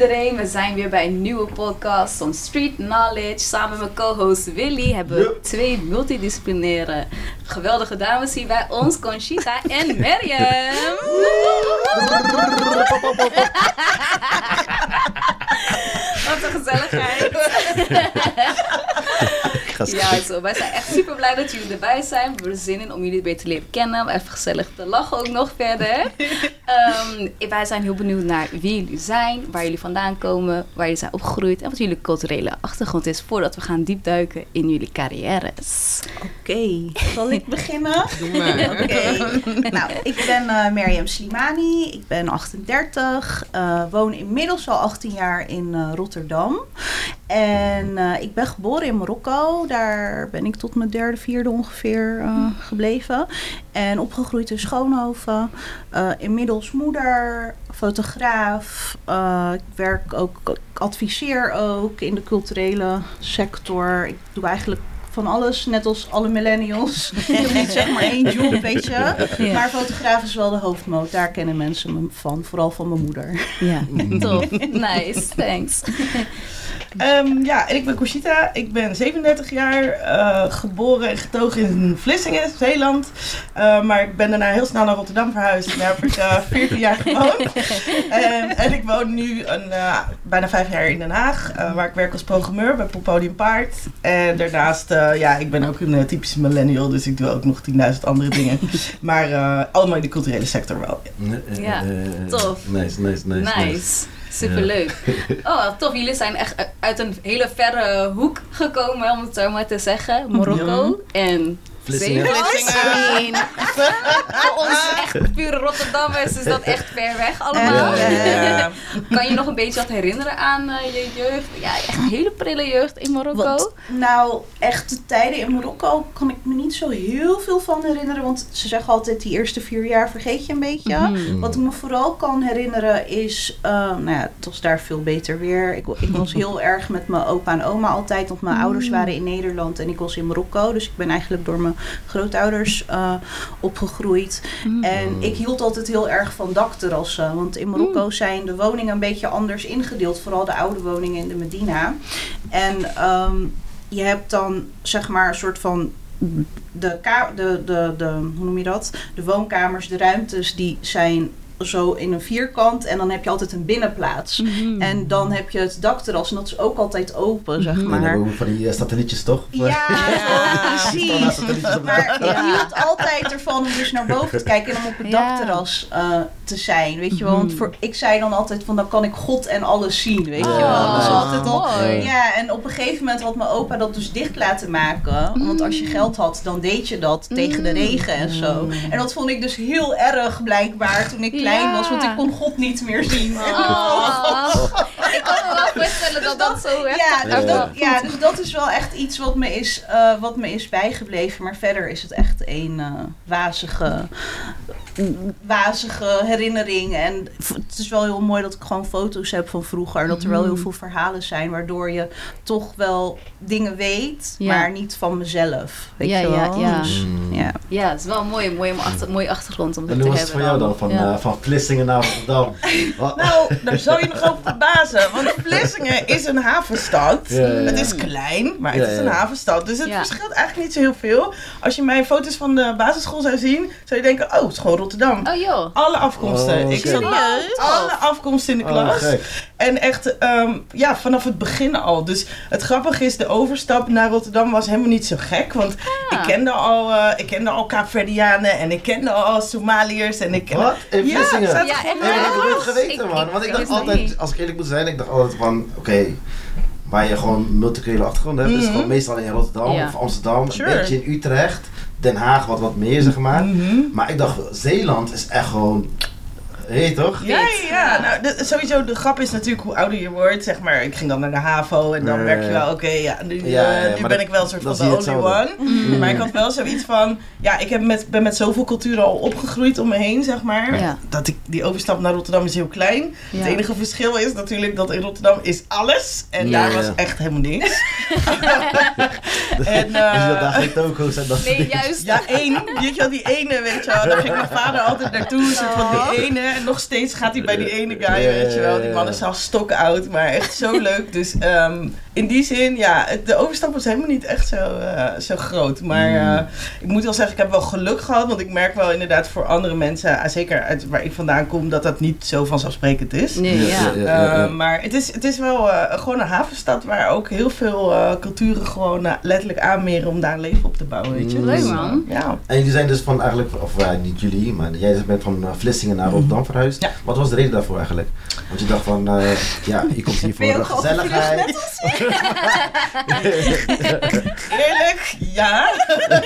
iedereen. We zijn weer bij een nieuwe podcast van Street Knowledge. Samen met mijn co-host Willy hebben we twee multidisciplinaire geweldige dames hier bij ons. Conchita en Mariam. Wat een gezelligheid. Ja, zo. Wij zijn echt super blij dat jullie erbij zijn. We hebben er zin in om jullie beter te leren kennen. Om even gezellig te lachen ook nog verder. Ehm, wij zijn heel benieuwd naar wie jullie zijn, waar jullie vandaan komen, waar jullie zijn opgegroeid en wat jullie culturele achtergrond is voordat we gaan diepduiken in jullie carrières. Oké, zal ik beginnen? Doe maar. Oké. Nou, ik ben eh Mariam Slimani. Ik ben 38. eh, woon inmiddels al 18 jaar in eh, Rotterdam. En eh, ik ben geboren in Marokko. Daar ben ik tot mijn derde, vierde ongeveer eh, gebleven. En opgegroeid in Schoonhoven. Eh, inmiddels moeder, fotograaf. Eh, ik werk ook, ik adviseer ook in de culturele sector. Ik doe eigenlijk van alles, net als alle millennials. Ik niet zeg maar één job, weet je. Ja. Maar fotograaf is wel de hoofdmoot. Daar kennen mensen me van. Vooral van mijn moeder. Ja, tof. Nice, thanks. Ehm, ja, en ik ben Conchita. Ik ben 37 jaar, eh, geboren en getogen in Vlissingen, Zeeland. Eh, maar ik ben daarna heel snel naar Rotterdam verhuisd. En daar heb ik eh 14 jaar gewoond. En, en ik woon nu een, eh, bijna vijf jaar in Den Haag, waar ik werk als programmeur bij Poppodium Paard. En daarnaast, eh, ja, ik ben ook een typische millennial, dus ik doe ook nog 10.000 andere dingen. Maar eh, allemaal in de culturele sector wel. Ja, tof. Nice, nice, nice. Nice. Superleuk. Oh, tof. Jullie zijn echt uit een hele verre hoek gekomen, om het zo maar te zeggen. Marokko en Vlissingen. I mean, Voor ons echt pure Rotterdammers is dat echt ver weg allemaal. Ja. Kan je nog een beetje wat herinneren aan eh, je jeugd? Ja, echt een hele prille jeugd in Marokko. Nou, echt de tijden in Marokko kan ik me niet zo heel veel van herinneren. Want ze zeggen altijd, die eerste vier jaar vergeet je een beetje. Mhm. Wat ik me vooral kan herinneren is, eh, nou ja, het was daar veel beter weer. Ik, ik was heel erg met mijn opa en oma altijd, want mijn Mm. ouders waren in Nederland en ik was in Marokko. Dus ik ben eigenlijk door mijn grootouders eh, opgegroeid. Mhm. En ik hield altijd heel erg van dakterrassen. Want in Marokko Mm. zijn de woningen een beetje anders ingedeeld. Vooral de oude woningen in de Medina. En ehm, je hebt dan zeg maar een soort van. De, ka- de, de, de, hoe noem je dat? De woonkamers, de ruimtes, die zijn zo in een vierkant. En dan heb je altijd een binnenplaats. Mhm. En dan heb je het dakterras. En dat is ook altijd open, zeg Mhm. Maar maar. van die satellietjes toch? Ja, Ja. precies. Maar ik Ja. hield altijd ervan om dus naar boven te kijken en om op het Ja. dakterras eh, te zijn. Weet je wel, want Mhm. voor, ik zei dan altijd van dan kan ik God en alles zien. Weet je Ja. wel. Dat is Ah, altijd al. mooi. Ja, en op een gegeven moment had mijn opa dat dus dicht laten maken. Want als je geld had, dan deed je dat tegen de regen en zo. En dat vond ik dus heel erg blijkbaar toen ik klein Ja. was. Want ik kon God niet meer zien. Oh. Ik kan me wel voorstellen dat dat zo werkt. Ja, dus Ja. dat, ja, dus dat is wel echt iets wat me is, eh, wat me is bijgebleven. Maar verder is het echt een eh, wazige, wazige herinnering. En het is wel heel mooi dat ik gewoon foto's heb van vroeger. En dat er wel heel Mhm. veel verhalen zijn. Waardoor je toch wel dingen weet, Ja. maar niet van mezelf. Weet Ja, je ja, wel? ja. Dus, Mm. ja. Ja, het is wel een mooie, mooie, achter, mooie achtergrond om En dat hoe te was het hebben. voor jou dan? Van, Ja. eh, van Vlissingen naar Rotterdam? Nou, daar zou je nog over verbazen. Want Vlissingen is een havenstad. Ja, ja, ja. Het is klein, maar het Ja, is een havenstad. Dus het Ja. verschilt eigenlijk niet zo heel veel. Als je mijn foto's van de basisschool zou zien, zou je denken, oh, het is gewoon Rotterdam. Oh joh. Alle afkomsten. Oh, ik zat alle afkomsten in de Oh, klas. En echt, ehm, ja, vanaf het begin al. Dus het grappige is, de overstap naar Rotterdam was helemaal niet zo gek. Want Ah. ik kende al, eh, ik kende al Kaapverdianen en ik kende al Somaliërs. En ik Wat? In Ja, Vlissingen? Ja, er maar dat heb ik nooit geweten, Ik- man. ik- Want ik ik dacht altijd, niet. als ik eerlijk moet zijn, ik dacht altijd van, oké, waar je gewoon multiculturele achtergrond hebt, is Mhm. gewoon meestal in Rotterdam Ja. of Amsterdam, Sure. een beetje in Utrecht, Den Haag wat wat meer, zeg maar. Mhm. Maar ik dacht, Zeeland is echt gewoon, heet toch? Ja, ja. Nou, de- sowieso, de grap is natuurlijk hoe ouder je wordt. Zeg maar, ik ging dan naar de HAVO en dan merk je wel, oké, ja, nu, Ja, ja, eh, nu ben dat- ik wel een soort van de only one. hetzelfde. Mm. Maar ik had wel zoiets van, ja, ik heb met, ben met zoveel culturen al opgegroeid om me heen, zeg maar. Ja. Dat ik, die overstap naar Rotterdam is heel klein. Ja. Het enige verschil is natuurlijk dat in Rotterdam is alles. En Ja, daar was echt helemaal niks. en, Dus je eh, daar geen toko's en dat Nee, juist. Ja, één. Weet je wel, die ene, weet je wel. Daar ging mijn vader altijd naartoe. Soort van die ene. En nog steeds gaat hij bij die ene guy, weet je wel. Die man is al stokoud, maar echt zo leuk. Dus ehm, in die zin, ja, de overstap was helemaal niet echt zo, eh, zo groot. Maar Mm. eh, ik moet wel zeggen, ik heb wel geluk gehad. Want ik merk wel inderdaad voor andere mensen, eh, zeker uit waar ik vandaan kom, dat dat niet zo vanzelfsprekend is. Nee, ja. Eh, maar het is, het is wel eh, gewoon een havenstad waar ook heel veel eh, culturen gewoon letterlijk aanmeren om daar een leven op te bouwen, weet je. Mm. Leuk, Dus, eh, man. ja. En jullie zijn dus van eigenlijk, of niet jullie, maar jij bent van Vlissingen naar Rotterdam verhuisd. Ja. Wat was de reden daarvoor eigenlijk? Want je dacht van, eh, ja, je komt hier voor gezelligheid. Eerlijk, ja.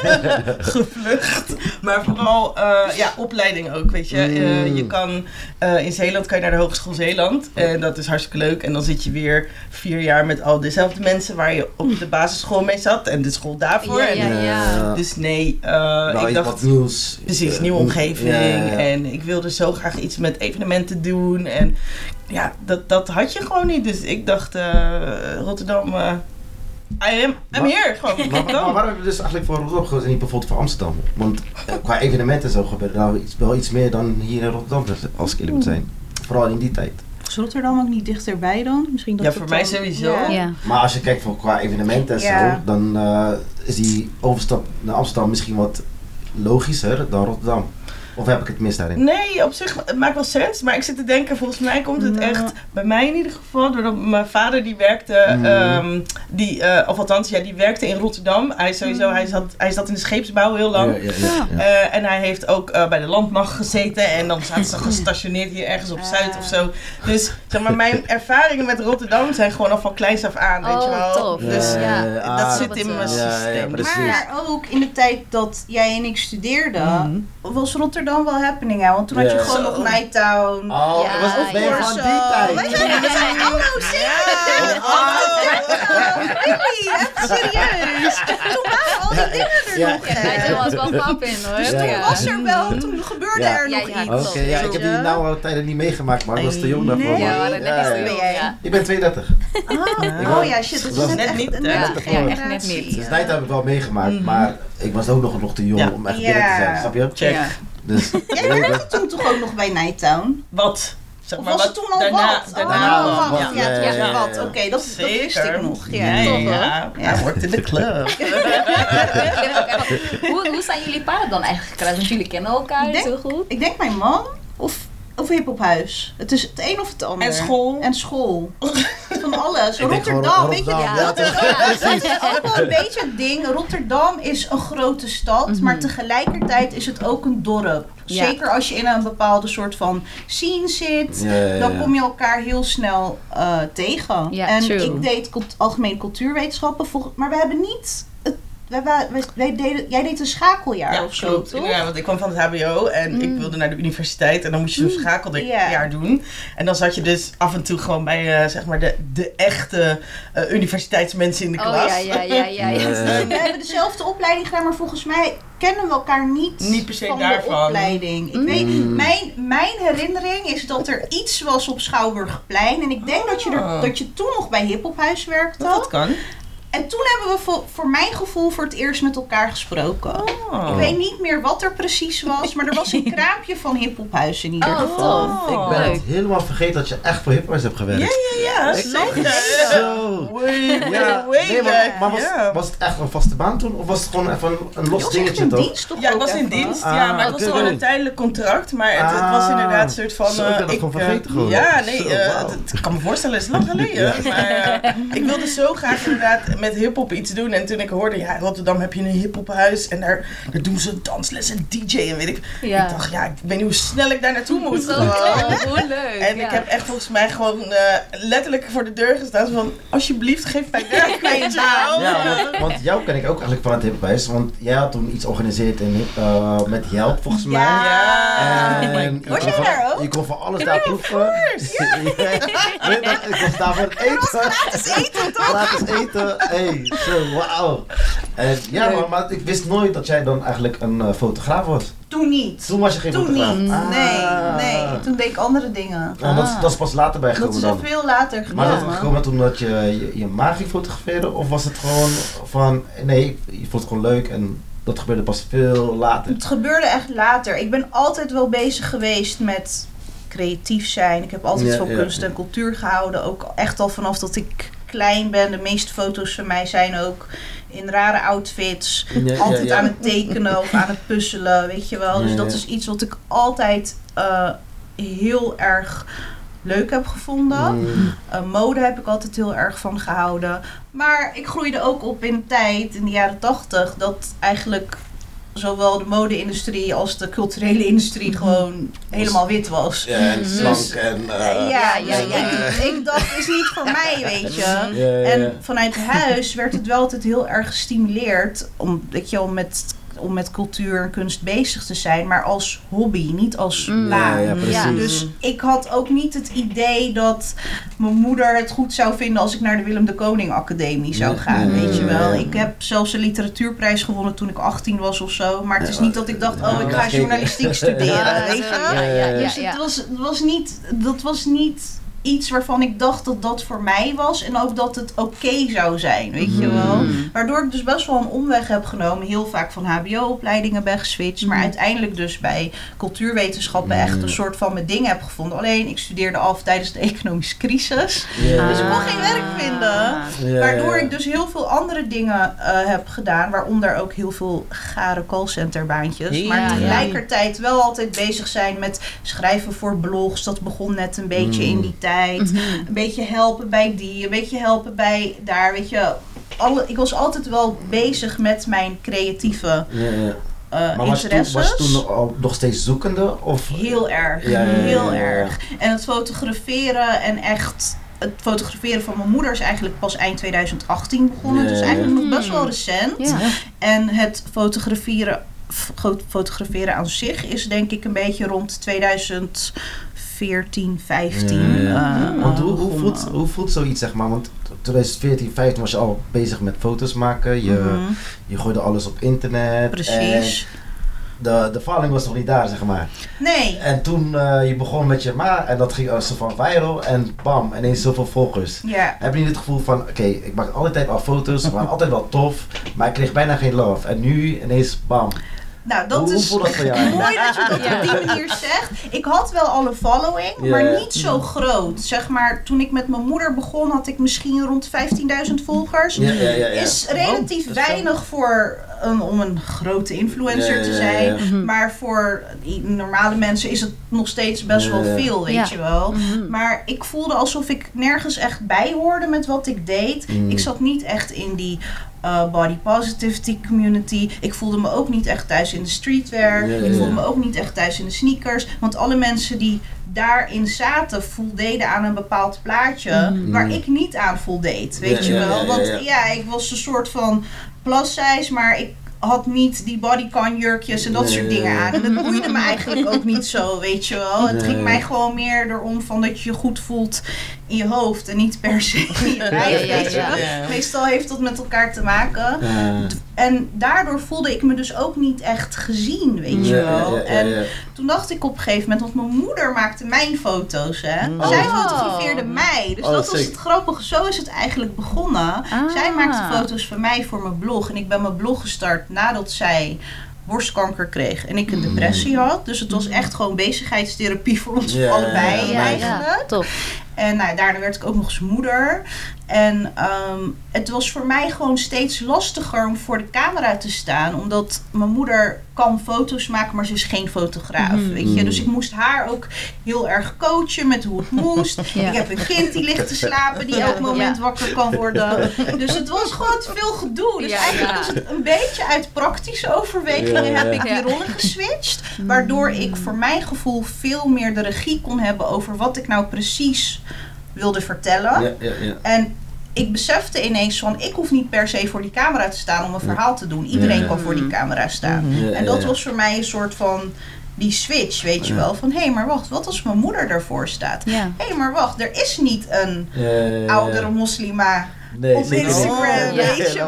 Gevlucht. Maar vooral, eh, ja, opleiding ook, weet je. Eh, Mm. je kan, eh, in Zeeland kan je naar de Hogeschool Zeeland. En dat is hartstikke leuk. En dan zit je weer vier jaar met al dezelfde mensen waar je op de basisschool mee zat. En de school daarvoor. Ja, En, ja, ja. Dus nee, nou, ik dacht... nieuws. Precies, nieuwe omgeving. ja, ja. En ik wilde zo graag iets met evenementen doen. En ja, dat, dat had je gewoon niet. Dus ik dacht, eh, Rotterdam, eh I am, I'm Maar- here. Gewoon, Maar, maar, maar waarom heb je dus eigenlijk voor Rotterdam gekozen en niet bijvoorbeeld voor Amsterdam? Want eh, qua evenementen en zo gebeurt er nou iets, wel iets meer dan hier in Rotterdam, als ik eerlijk moet zijn. Vooral in die tijd. Is Rotterdam ook niet dichterbij dan? Misschien dat Ja, voor mij sowieso. Ja. Ja. Maar als je kijkt voor qua evenementen en Ja. zo, dan eh, is die overstap naar Amsterdam misschien wat logischer dan Rotterdam. Of heb ik het mis daarin? Nee, op zich het maakt wel sens. Maar ik zit te denken, volgens mij komt het Nou. echt bij mij in ieder geval. Doordat mijn vader die werkte, Mm. ehm, die, eh, of althans, ja, die werkte in Rotterdam. Hij, sowieso, hij, zat, hij zat in de scheepsbouw heel lang. Ja, ja, ja, ja. Eh, en hij heeft ook eh, bij de landmacht gezeten. En dan zaten ze gestationeerd hier ergens op Zuid of zo. Dus zeg maar, mijn ervaringen met Rotterdam zijn gewoon al van kleins af aan. weet je Oh, wel. tof. Dus Ja, dat ah, zit in mijn Ja, ja, systeem. Maar ook in de tijd dat jij en ik studeerden, Mhm. was Rotterdam wel happening. Hè? Want toen had je Ja. gewoon nog Nighttown. Oh, Ja, dat was ook ben je ja. van Zo. die tijd. Wij zijn, wij zijn oh, serieus. Oh, really? Echt serieus. Toen waren al die dingen er Ja. nog. Ja, hè? hij was wel pap in hoor. Dus Ja, toen ja. was er wel, toen gebeurde Ja. er Ja, nog ja, iets. Oké, ja, ik heb die Ja. nauwe tijden niet meegemaakt, maar ik was te jong daarvoor. Ja, we Ja, ja. ben jij? Ja. Ik ben 32. Oh, oh ja, shit. Dat Dat is net niet, Ja, echt net niet. Dus Night heb ik wel meegemaakt, Mhm. maar ik was ook nog, nog te jong Ja. om echt Ja. binnen te zijn, snap je? Check. Dus, Jij werkte toen toch ook nog bij Nighttown? Wat? Zeg Of maar, was wat het toen al daarna, wat? Daarna oh, wat. wat. Ja, wat. Oké, dat, dat wist ik nog. Ja, Ja. Toch. I worked in the club. hoe, hoe zijn jullie paden dan eigenlijk? Want jullie kennen elkaar denk- zo goed. Ik denk mijn man of, of hiphophuis. Het is het een of het ander. En school. En school. Van alles. Rotterdam, weet je. Ja. Dat is, ook, dat is ook wel een beetje het ding. Rotterdam is een grote stad, Mhm. maar tegelijkertijd is het ook een dorp. Ja. Zeker als je in een bepaalde soort van scene zit. Ja, ja, ja. Dan kom je elkaar heel snel eh, tegen. Ja, en true. ik deed algemeen cultuurwetenschappen, volg- maar we hebben niet. Het, wij, wij, wij- wij deden, jij deed een schakeljaar Ja, of zo, klopt. toch? Inderdaad, want ik kwam van het HBO en ik Mm. wilde naar de universiteit. En dan moest je zo'n Mm, schakeljaar ja. doen. En dan zat je dus af en toe gewoon bij eh, zeg maar de, de echte eh, universiteitsmensen in de Oh klas. ja, ja, ja, ja. ja. Ja. We hebben dezelfde opleiding gedaan, maar volgens mij kennen we elkaar niet, Niet per se van de daarvan. opleiding. Ik Mm. weet, mijn, mijn herinnering is dat er iets was op Schouwburgplein. En ik denk dat, je er, Oh. dat je toen nog bij Hiphophuis werkte. Dat, dat kan. En toen hebben we voor, voor mijn gevoel voor het eerst met elkaar gesproken. Oh. Ik weet niet meer wat er precies was, maar er was een kraampje van Hiphophuis in ieder Oh, geval. tof. Ik ben het helemaal vergeten dat je echt voor hiphuis hebt gewerkt. Ja, ja, ja. Zeker. het zo. Way, way, Ja, way nee, maar, was, het echt een vaste baan toen? Of was het gewoon even een, los was dingetje in toch? dienst toch Ja, ik was in dienst. Ah, ja, maar het was gewoon een tijdelijk contract. Maar het, het was Ah. inderdaad een soort van... Zo, ik ben eh, dat gewoon eh, vergeten gewoon. Ja, nee, Zo, eh, het- het- ik kan me voorstellen, het is lang geleden. Maar eh, ik wilde zo graag inderdaad met hiphop iets doen. En toen ik hoorde, ja, in Rotterdam heb je een hiphophuis. En daar, daar doen ze dansles en DJ en weet ik. Ja. Ik dacht, ja, ik weet niet hoe snel ik daar naartoe moet. Zo leuk. En ja. ik heb echt volgens mij gewoon eh, letterlijk voor de deur gestaan. Van, alsjeblieft, geef mij werk, je wel. Ja, want, want jou ken ik ook eigenlijk van het hiphuis. Want jij had toen iets georganiseerd in, eh, met Jelp volgens mij. Ja. En je. Was van- daar ook? Je kon van alles daar proeven. Ja. Weet je dat? Ik was daar voor het eten. Gratis eten, toch? Gratis eten. Hey, zo, wauw. En ja, maar, maar ik wist nooit dat jij dan eigenlijk een eh, fotograaf was. Toen niet. Toen was je geen Toen fotograaf? niet. Ah. Nee, nee. Toen deed ik andere dingen. Dat, is- dat is pas later Dat bijgekomen is dan. er veel later Maar dat gekomen. is gekomen omdat je, je je ma ging fotograferen? Of was het gewoon van, nee, je vond het gewoon leuk en dat gebeurde pas veel later? Het gebeurde echt later. Ik ben altijd wel bezig geweest met creatief zijn. Ik heb altijd Ja, van ja. kunst en cultuur gehouden. Ook echt al vanaf dat ik klein ben. De meeste foto's van mij zijn ook in rare outfits. Ja, altijd ja, ja. aan het tekenen of aan het puzzelen, weet je wel. Dus dat is iets wat ik altijd eh, heel erg leuk heb gevonden. Mm. Uh, mode heb ik altijd heel erg van gehouden. Maar ik groeide ook op in een tijd, in de jaren tachtig, dat eigenlijk zowel de mode-industrie als de culturele industrie gewoon helemaal wit was. Ja, en Mm. slank en... Ja, ja, ja. Ik, ik dacht, is niet voor mij, weet je. ja, ja, ja. En vanuit huis werd het wel altijd heel erg gestimuleerd om, weet je, om, met, om met cultuur en kunst bezig te zijn, maar als hobby, niet als Mm. baan. Ja, ja. Dus ik had ook niet het idee dat mijn moeder het goed zou vinden als ik naar de Willem de Koning Academie zou gaan, weet je wel. Ik heb zelfs een literatuurprijs gewonnen toen ik 18 was of zo, maar het is niet dat ik dacht, oh, ik ga journalistiek studeren, weet je. Dus het was, het was niet, dat was niet iets waarvan ik dacht dat dat voor mij was. En ook dat het oké zou zijn, weet je wel. Mm. Waardoor ik dus best wel een omweg heb genomen. Heel vaak van hbo-opleidingen ben geswitcht. Maar Mhm. uiteindelijk dus bij cultuurwetenschappen echt Mhm. een soort van mijn ding heb gevonden. Alleen ik studeerde af tijdens de economische crisis. Dus ik kon geen werk vinden. Ja, Waardoor ik dus heel veel andere dingen eh, heb gedaan. Waaronder ook heel veel gare callcenterbaantjes. Ja, maar tegelijkertijd wel altijd bezig zijn met schrijven voor blogs. Dat begon net een beetje in die tijd. Mhm. Een beetje helpen bij die, een beetje helpen bij daar. Weet je, alle, ik was altijd wel bezig met mijn creatieve Ja, ja. eh Maar was je, toen, interesses. was je toen nog, al nog steeds zoekende? Of? Heel erg, Ja, ja, ja, heel erg. En het fotograferen en echt het fotograferen van mijn moeder is eigenlijk pas eind 2018 begonnen. Ja, Dus eigenlijk ja. nog best wel recent. Ja. En het fotograferen, fotograferen aan zich is denk ik een beetje rond 2014, 15. Ja, ja, ja. eh, Want hoe, hoe, voelt, hoe voelt zoiets, zeg maar? Want 2014, 15 was je al bezig met foto's maken. Je, je gooide alles op internet. Precies. En de, de following was nog niet daar, zeg maar. Nee, En toen eh, je begon met je ma en dat ging als zo van viral en bam, ineens zoveel volgers. ja. Heb je niet het gevoel van, oké, ik maak altijd al foto's, ze waren altijd wel tof, maar ik kreeg bijna geen love. En nu ineens bam. Nou, dat hoe, hoe is dat voor jou? mooi dat je dat Ja. op die manier zegt. Ik had wel al een following, maar niet zo groot. Zeg maar, toen ik met mijn moeder begon, had ik misschien rond 15.000 volgers. Ja, ja, ja, ja. Is relatief Oh, wel- weinig voor een, om een grote influencer Ja, te ja, zijn. ja. Mhm. Maar voor normale mensen is het nog steeds best wel veel, weet Ja. je wel. Mhm. Maar ik voelde alsof ik nergens echt bij hoorde met wat ik deed. Mm. Ik zat niet echt in die eh, body positivity community. Ik voelde me ook niet echt thuis in de streetwear. Ja, ja, Ik voelde me ook niet echt thuis in de sneakers. Want alle mensen die daarin zaten voldeden aan een bepaald plaatje Mm. waar ik niet aan voldeed. Weet Ja, je wel? ja, ja, Want ja. ik was een soort van plus size, maar ik had niet die bodycon jurkjes en dat Nee, soort ja, dingen ja. aan. En dat boeide me eigenlijk ook niet zo, weet je wel. Het Nee. ging mij gewoon meer erom van dat je je goed voelt in je hoofd en niet per se in je lijf, ja, ja, weet je wel. ja. Meestal heeft dat met elkaar te maken. En daardoor voelde ik me dus ook niet echt gezien, weet je Ja, wel. ja, ja, En toen dacht ik op een gegeven moment, want mijn moeder maakte mijn foto's, hè. Oh. Zij fotografeerde mij. Dus Oh, dat was het grappige. Zo is het eigenlijk begonnen. Ah. Zij maakte foto's van mij voor mijn blog. En ik ben mijn blog gestart nadat zij borstkanker kreeg en ik een depressie had. Dus het was echt gewoon bezigheidstherapie voor ons allebei ja, eigenlijk. ja, top. En nou, daarna werd ik ook nog eens moeder. En ehm, het was voor mij gewoon steeds lastiger om voor de camera te staan. Omdat mijn moeder kan foto's maken, maar ze is geen fotograaf. Mhm. Weet je? Dus ik moest haar ook heel erg coachen met hoe het moest. Ja. Ik heb een kind die ligt te slapen, die elk moment Ja. wakker kan worden. Dus het was gewoon te veel gedoe. Dus Ja, eigenlijk ja. was het een beetje uit praktische overwegingen Ja, ja. heb ik die rollen geswitcht. Waardoor ik voor mijn gevoel veel meer de regie kon hebben over wat ik nou precies wilde vertellen. Ja, ja, ja. En ik besefte ineens van, ik hoef niet per se voor die camera te staan om een verhaal te doen. Iedereen Ja. kan voor die camera staan. Ja, En dat ja. was voor mij een soort van die switch, weet je wel. Van, hé, maar wacht, wat als mijn moeder ervoor staat? Ja. Hé, maar wacht, er is niet een Ja, ja, ja, ja. oudere moslima Nee, op. Instagram, Ja. weet je wel.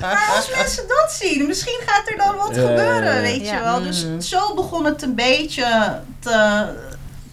Maar als mensen dat zien, misschien gaat er dan wat Ja, gebeuren, weet Ja. je wel. Dus Mhm. zo begon het een beetje te,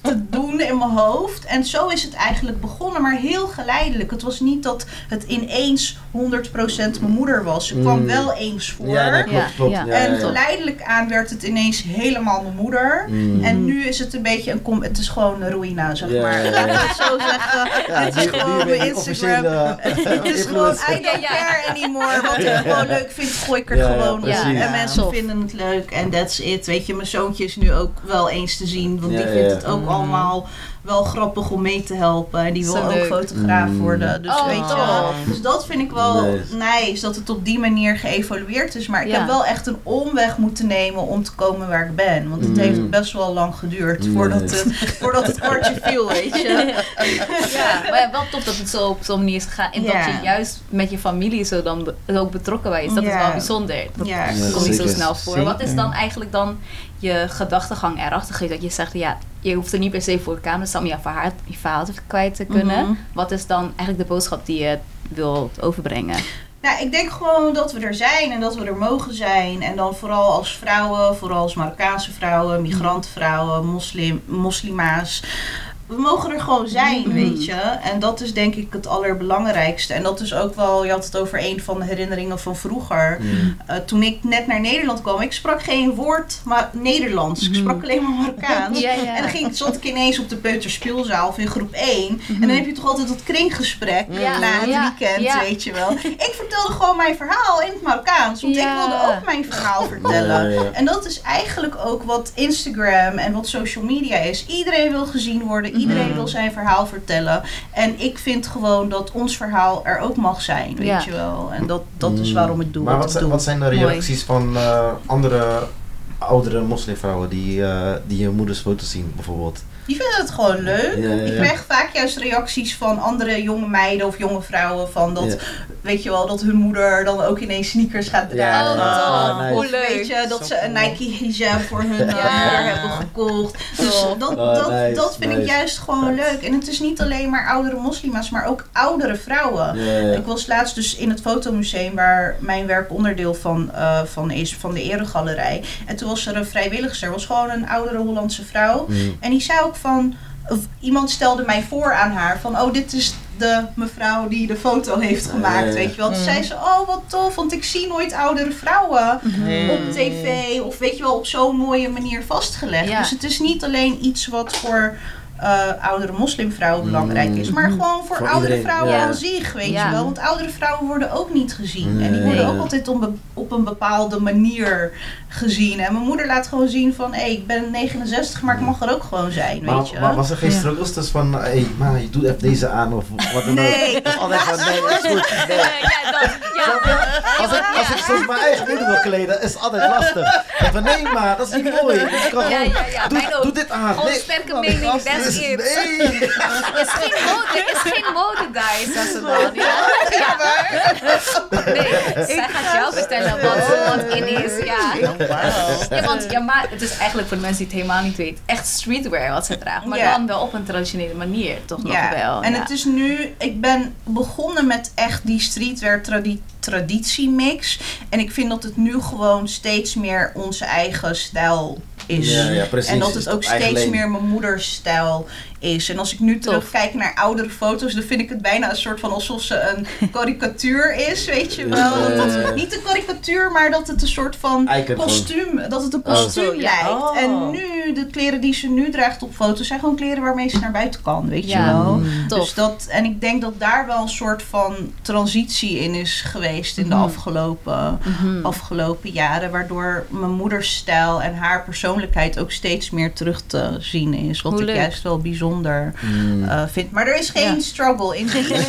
te doen in mijn hoofd. En zo is het eigenlijk begonnen, maar heel geleidelijk. Het was niet dat het ineens 100% mijn moeder was. Ze kwam Mm. wel eens voor. Ja, klopt, ja. En geleidelijk aan werd het ineens helemaal mijn moeder. Mm. En nu is het een beetje een com het is gewoon een ruïna, zeg maar. ja, ja. Laat ik het zo zeggen. Ja, dit is gewoon mijn Instagram. eh, Het is gewoon, influencer. I don't care anymore. Wat ik gewoon leuk vind, gooi ik er Ja, ja, gewoon. En mensen vinden het leuk en that's it. Weet je, mijn zoontje is nu ook wel eens te zien. Want Ja, die vindt ja. het ook Mm. allemaal wel grappig om mee te helpen. En die wil ook leuk. fotograaf Mm. worden. Dus Oh, weet je, dus dat vind ik wel Nice. nice. Dat het op die manier geëvolueerd is. Maar ik Ja. heb wel echt een omweg moeten nemen om te komen waar ik ben. Want het Mm. heeft best wel lang geduurd voordat, het, voordat het kwartje viel, weet je. Ja, maar wel top dat het zo op zo'n manier is gegaan. En dat je juist met je familie zo dan ook betrokken bij is. Dat is wel bijzonder. Dat Ja. Ja, komt niet zo snel voor. Zeker. Wat is dan eigenlijk dan je gedachtegang erachter geeft? Dat je zegt, ja, je hoeft er niet per se voor de camera te staan om je verhaal, je verhaal te kwijt te kunnen. Mhm. Wat is dan eigenlijk de boodschap die je wilt overbrengen? Nou, ik denk gewoon dat we er zijn en dat we er mogen zijn. En dan vooral als vrouwen, vooral als Marokkaanse vrouwen, migrantvrouwen, moslim, moslima's. We mogen er gewoon zijn, Mhm. weet je. En dat is denk ik het allerbelangrijkste. En dat is ook wel, je had het over een van de herinneringen van vroeger. Mm. Eh, toen ik net naar Nederland kwam, ik sprak geen woord maar Nederlands. Ik sprak alleen maar Marokkaans. Ja, ja. En dan ging, zat ik ineens op de peuterspeelzaal of in groep 1. En dan heb je toch altijd dat kringgesprek Ja. na het weekend, weet je wel. Ik vertelde gewoon mijn verhaal in het Marokkaans. Want ik wilde ook mijn verhaal vertellen. En dat is eigenlijk ook wat Instagram en wat social media is. Iedereen wil gezien worden. Iedereen Mhm. wil zijn verhaal vertellen. En ik vind gewoon dat ons verhaal er ook mag zijn, weet Ja. je wel. En dat, dat is Mm. waarom ik doe Maar wat, wat wat zijn de Mooi. reacties van eh, andere oudere moslimvrouwen die, eh, die je moeders foto's zien, bijvoorbeeld? Die vinden het gewoon leuk. Ja, ja, Ik krijg vaak juist reacties van andere jonge meiden of jonge vrouwen van dat, Ja. Weet je wel, dat hun moeder dan ook ineens sneakers gaat dragen. Ja, ah. Hoe leuk. weet je, dat ze een. Nike hijab voor hun eh, Ja. moeder hebben gekocht. Dus Tof. dat, Oh, dat, nice, dat vind ik juist gewoon leuk. En het is niet alleen maar oudere moslima's, maar ook oudere vrouwen. Ik was laatst dus in het fotomuseum waar mijn werk onderdeel van, eh, van is, van de eregalerij. En toen was er een vrijwilligster, was gewoon een oudere Hollandse vrouw. Mm. En die zei ook van, of iemand stelde mij voor aan haar van, oh dit is de mevrouw die de foto heeft gemaakt, weet je wel. Toen Mm. zei ze, oh wat tof, want ik zie nooit oudere vrouwen Mm. op tv of weet je wel, op zo'n mooie manier vastgelegd. Ja. Dus het is niet alleen iets wat voor eh, oudere moslimvrouwen belangrijk is, maar Mhm. gewoon voor, Voor oudere iedereen, vrouwen ja. aan zich, weet Ja. je wel. Want oudere vrouwen worden ook niet gezien. En die worden ook altijd op een bepaalde manier gezien. En mijn moeder laat gewoon zien van, hé, ik ben 69, maar ik mag er ook gewoon zijn, weet je. Maar, maar was er geen struggles tussen van, hé, hey, je doet even deze aan of wat dan ook? Nee. Is altijd van, nee, is goed. Nee. ja, dan. Ja, Als ik, als ik soms mijn eigen moeder wil kleden, is het altijd lastig. Ik van, nee maar, dat is niet mooi. Ik kan ja, gewoon, ja, ja. Mijn doe, ook. doe dit aan. Nee. sterke mening, that's Dus, it. nee. is geen mode, is geen mode, guys, dat ze dan. Ja. Nee, zij gaat jou vertellen wat, wat in is. Ja. Ja, want ja, maar het is eigenlijk voor de mensen die het helemaal niet weten, echt streetwear wat ze dragen. Maar Ja. dan wel op een traditionele manier, toch nog Ja, wel. en het is nu, ik ben begonnen met echt die streetwear tradi traditiemix. En ik vind dat het nu gewoon steeds meer onze eigen stijl is. Ja, ja, precies. En dat Is het ook steeds meer mijn moeders stijl is. En als ik nu terugkijk naar oudere foto's, dan vind ik het bijna een soort van alsof ze een karikatuur is, weet je wel. Ja, Dat het, niet een karikatuur, maar dat het een soort van kostuum, dat het een Oh. kostuum lijkt. Oh. En nu, de kleren die ze nu draagt op foto's, zijn gewoon kleren waarmee ze naar buiten kan, weet je Ja. wel. Mm. Tof. Dus dat, en ik denk dat daar wel een soort van transitie in is geweest in de Mhm. afgelopen, Mhm. afgelopen jaren. Waardoor mijn moeders stijl en haar persoonlijkheid ook steeds meer terug te zien is. Wat Hoe ik leuk. juist wel bijzonder Mm. eh, vind. Maar er is geen Ja. struggle in die zin.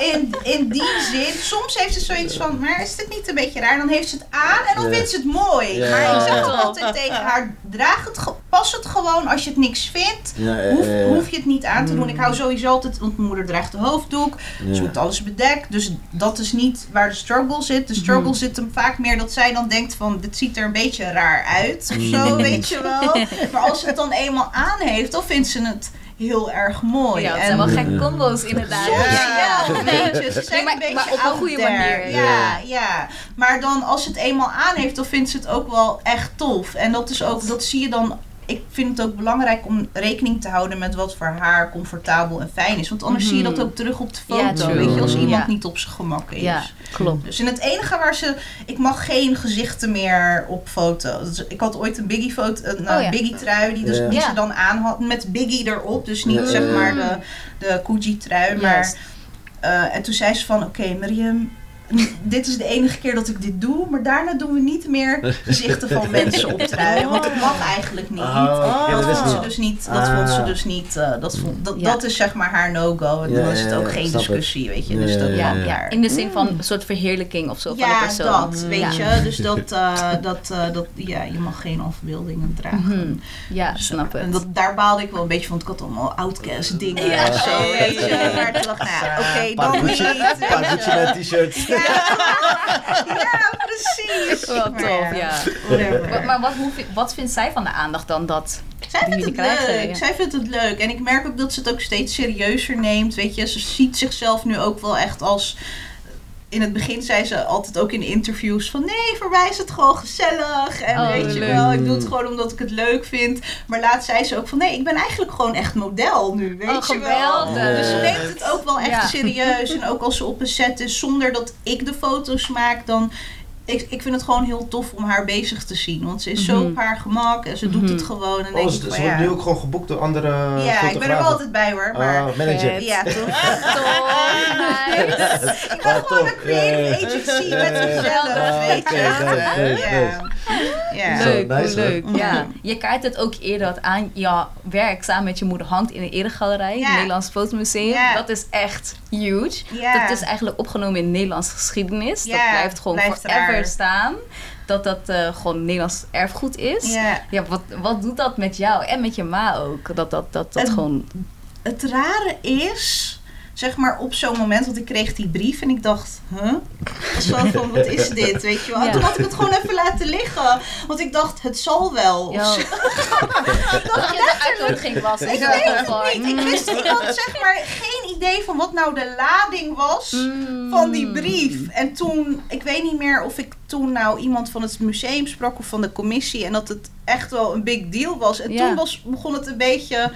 In, in die zin. Soms heeft ze zoiets van, maar is dit niet een beetje raar? Dan heeft ze het aan en dan Ja. vindt ze het mooi. Ja. Maar ik zeg altijd tegen haar, draag het, pas het gewoon. Als je het niks vindt, Ja, ja, hoef, je het niet aan te doen. Ik hou sowieso altijd, want mijn moeder draagt de hoofddoek. Ze Ja. moet alles bedekt. Dus dat is niet waar de struggle zit. De struggle Mhm. zit hem vaak meer dat zij dan denkt van, dit ziet er een beetje raar uit. Of zo, Mhm. weet je wel. Maar als ze het dan eenmaal aan heeft, dan vindt ze het heel erg mooi. Ja, het En- zijn wel gekke combo's inderdaad. Ja. Ze zijn Nee, maar- een beetje maar op een goede manier. Ja, ja. Maar dan als het eenmaal aan heeft, dan vindt ze het ook wel echt tof. En dat is ook, dat zie je dan... Ik vind het ook belangrijk om rekening te houden met wat voor haar comfortabel en fijn is. Want anders Mhm. zie je dat ook terug op de foto. weet je, als iemand Ja. niet op zijn gemak is. Ja, klopt. Dus in het enige waar ze... Ik mag geen gezichten meer op foto. Dus ik had ooit een Biggie foto, een eh, Oh ja. Biggie trui die, dus, Ja. die ze dan aan had met Biggie erop. Dus niet Ja. zeg maar de, de Gucci trui. Maar, eh, en toen zei ze van, oké Miriam, dit is de enige keer dat ik dit doe. Maar daarna doen we niet meer gezichten van mensen op truien. Want het mag eigenlijk niet. Oh, ja, dat dat vond ze ik dus niet. Dat Ah. vond ze dus niet. eh, dat, vond, dat, Ja. dat is zeg maar haar no-go. En Ja, dan is het ja, ook ja, geen ik. discussie, weet je. Ja, Dus dat ja, Ja, ja. ja. In de zin van een soort verheerlijking of zo van de ja, persoon. dat, weet Ja. je. Dus dat, eh, dat, eh, dat, ja, je mag geen afbeeldingen dragen. Mhm. Ja, Dus, snap En het. dat, daar baalde ik wel een beetje van. want Ik had allemaal outcast dingen Ja. en zo, weet je. Maar toen dacht ik, nou ja, oké, dan Paar niet. Gucci, weet Ja, ja, precies. Wel Maar tof, ja. Maar, wat, wat vindt zij van de aandacht dan dat? Zij die vindt het krijgen, leuk. ja. Zij vindt het leuk. En ik merk ook dat ze het ook steeds serieuzer neemt. Weet je, ze ziet zichzelf nu ook wel echt als. In het begin zei ze altijd ook in interviews van nee, is het gewoon gezellig. En Oh, weet je leuk. wel, ik doe het gewoon omdat ik het leuk vind. Maar laatst zei ze ook van nee, ik ben eigenlijk gewoon echt model nu. Weet Oh, je wel. Dus ze neemt het ook wel echt Ja. serieus. En ook als ze op een set is zonder dat ik de foto's maak, dan. Ik, ik vind het gewoon heel tof om haar bezig te zien. Want ze is zo Mhm. op haar gemak en ze doet Mhm. het gewoon. En Oh, denk ze, ik ze wordt ja. nu ook gewoon geboekt door andere Ja, ik ben er wel altijd bij hoor. Maar Ah, manager. Ja, toch? Nice. Ik ben gewoon een creative agency met zichzelf, weet je. Ja. Leuk, nice, leuk. hoor. Ja. Mhm. Je kaart het ook eerder dat aan jouw werk samen met je moeder hangt in een eregalerij, het Nederlands Fotomuseum. Dat is echt huge. Dat is eigenlijk opgenomen in Nederlandse geschiedenis. dat blijft gewoon blijft forever raar. staan. Dat dat eh, gewoon Nederlands erfgoed is. Ja. Ja, wat, wat doet dat met jou en met je ma ook? Dat dat, dat, dat gewoon... Het rare is, zeg maar op zo'n moment, want ik kreeg die brief en ik dacht, huh? Zo van, wat is dit, weet je wel? En Ja. toen had ik het gewoon even laten liggen. Want ik dacht, het zal wel. Ja. Zo. Dat je de uitnodiging was. Ik weet het niet. Ik wist, ik had zeg maar geen idee van wat nou de lading was. Mm. van die brief. En toen, ik weet niet meer of ik toen nou iemand van het museum sprak of van de commissie. En dat het echt wel een big deal was. En Ja. toen was, begon het een beetje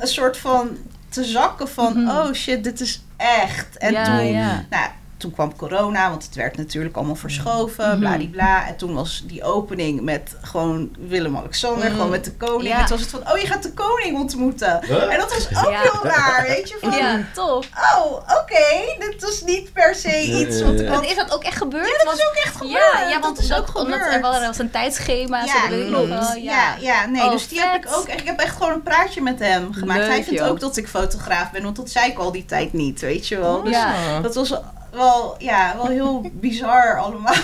een soort van te zakken van, Mhm. oh shit, dit is echt. En ja, toen, ja. nou, toen kwam corona, want het werd natuurlijk allemaal verschoven, Mhm. bladibla. En toen was die opening met gewoon Willem-Alexander, Mhm. gewoon met de koning. Ja. En toen was het van, oh, je gaat de koning ontmoeten. Huh? En dat was ook Ja. heel raar, weet je. Van, Ja, tof. oh, oké, dit was niet per se iets wat Ja. En is dat ook echt gebeurd? ja, dat Want- is ook echt gebeurd. Ja, ja want dat is ook dat- omdat gebeurd. er wel- er was een tijdschema. ja, dat klopt. wel, Ja, ja, nee, Oh, dus die heb ik ook echt. Ik heb echt gewoon een praatje met hem gemaakt. Leuk, Hij vindt joh. ook dat ik fotograaf ben, want dat zei ik al die tijd niet, weet je wel. Dus Ja. dat was wel, ja, wel heel bizar allemaal.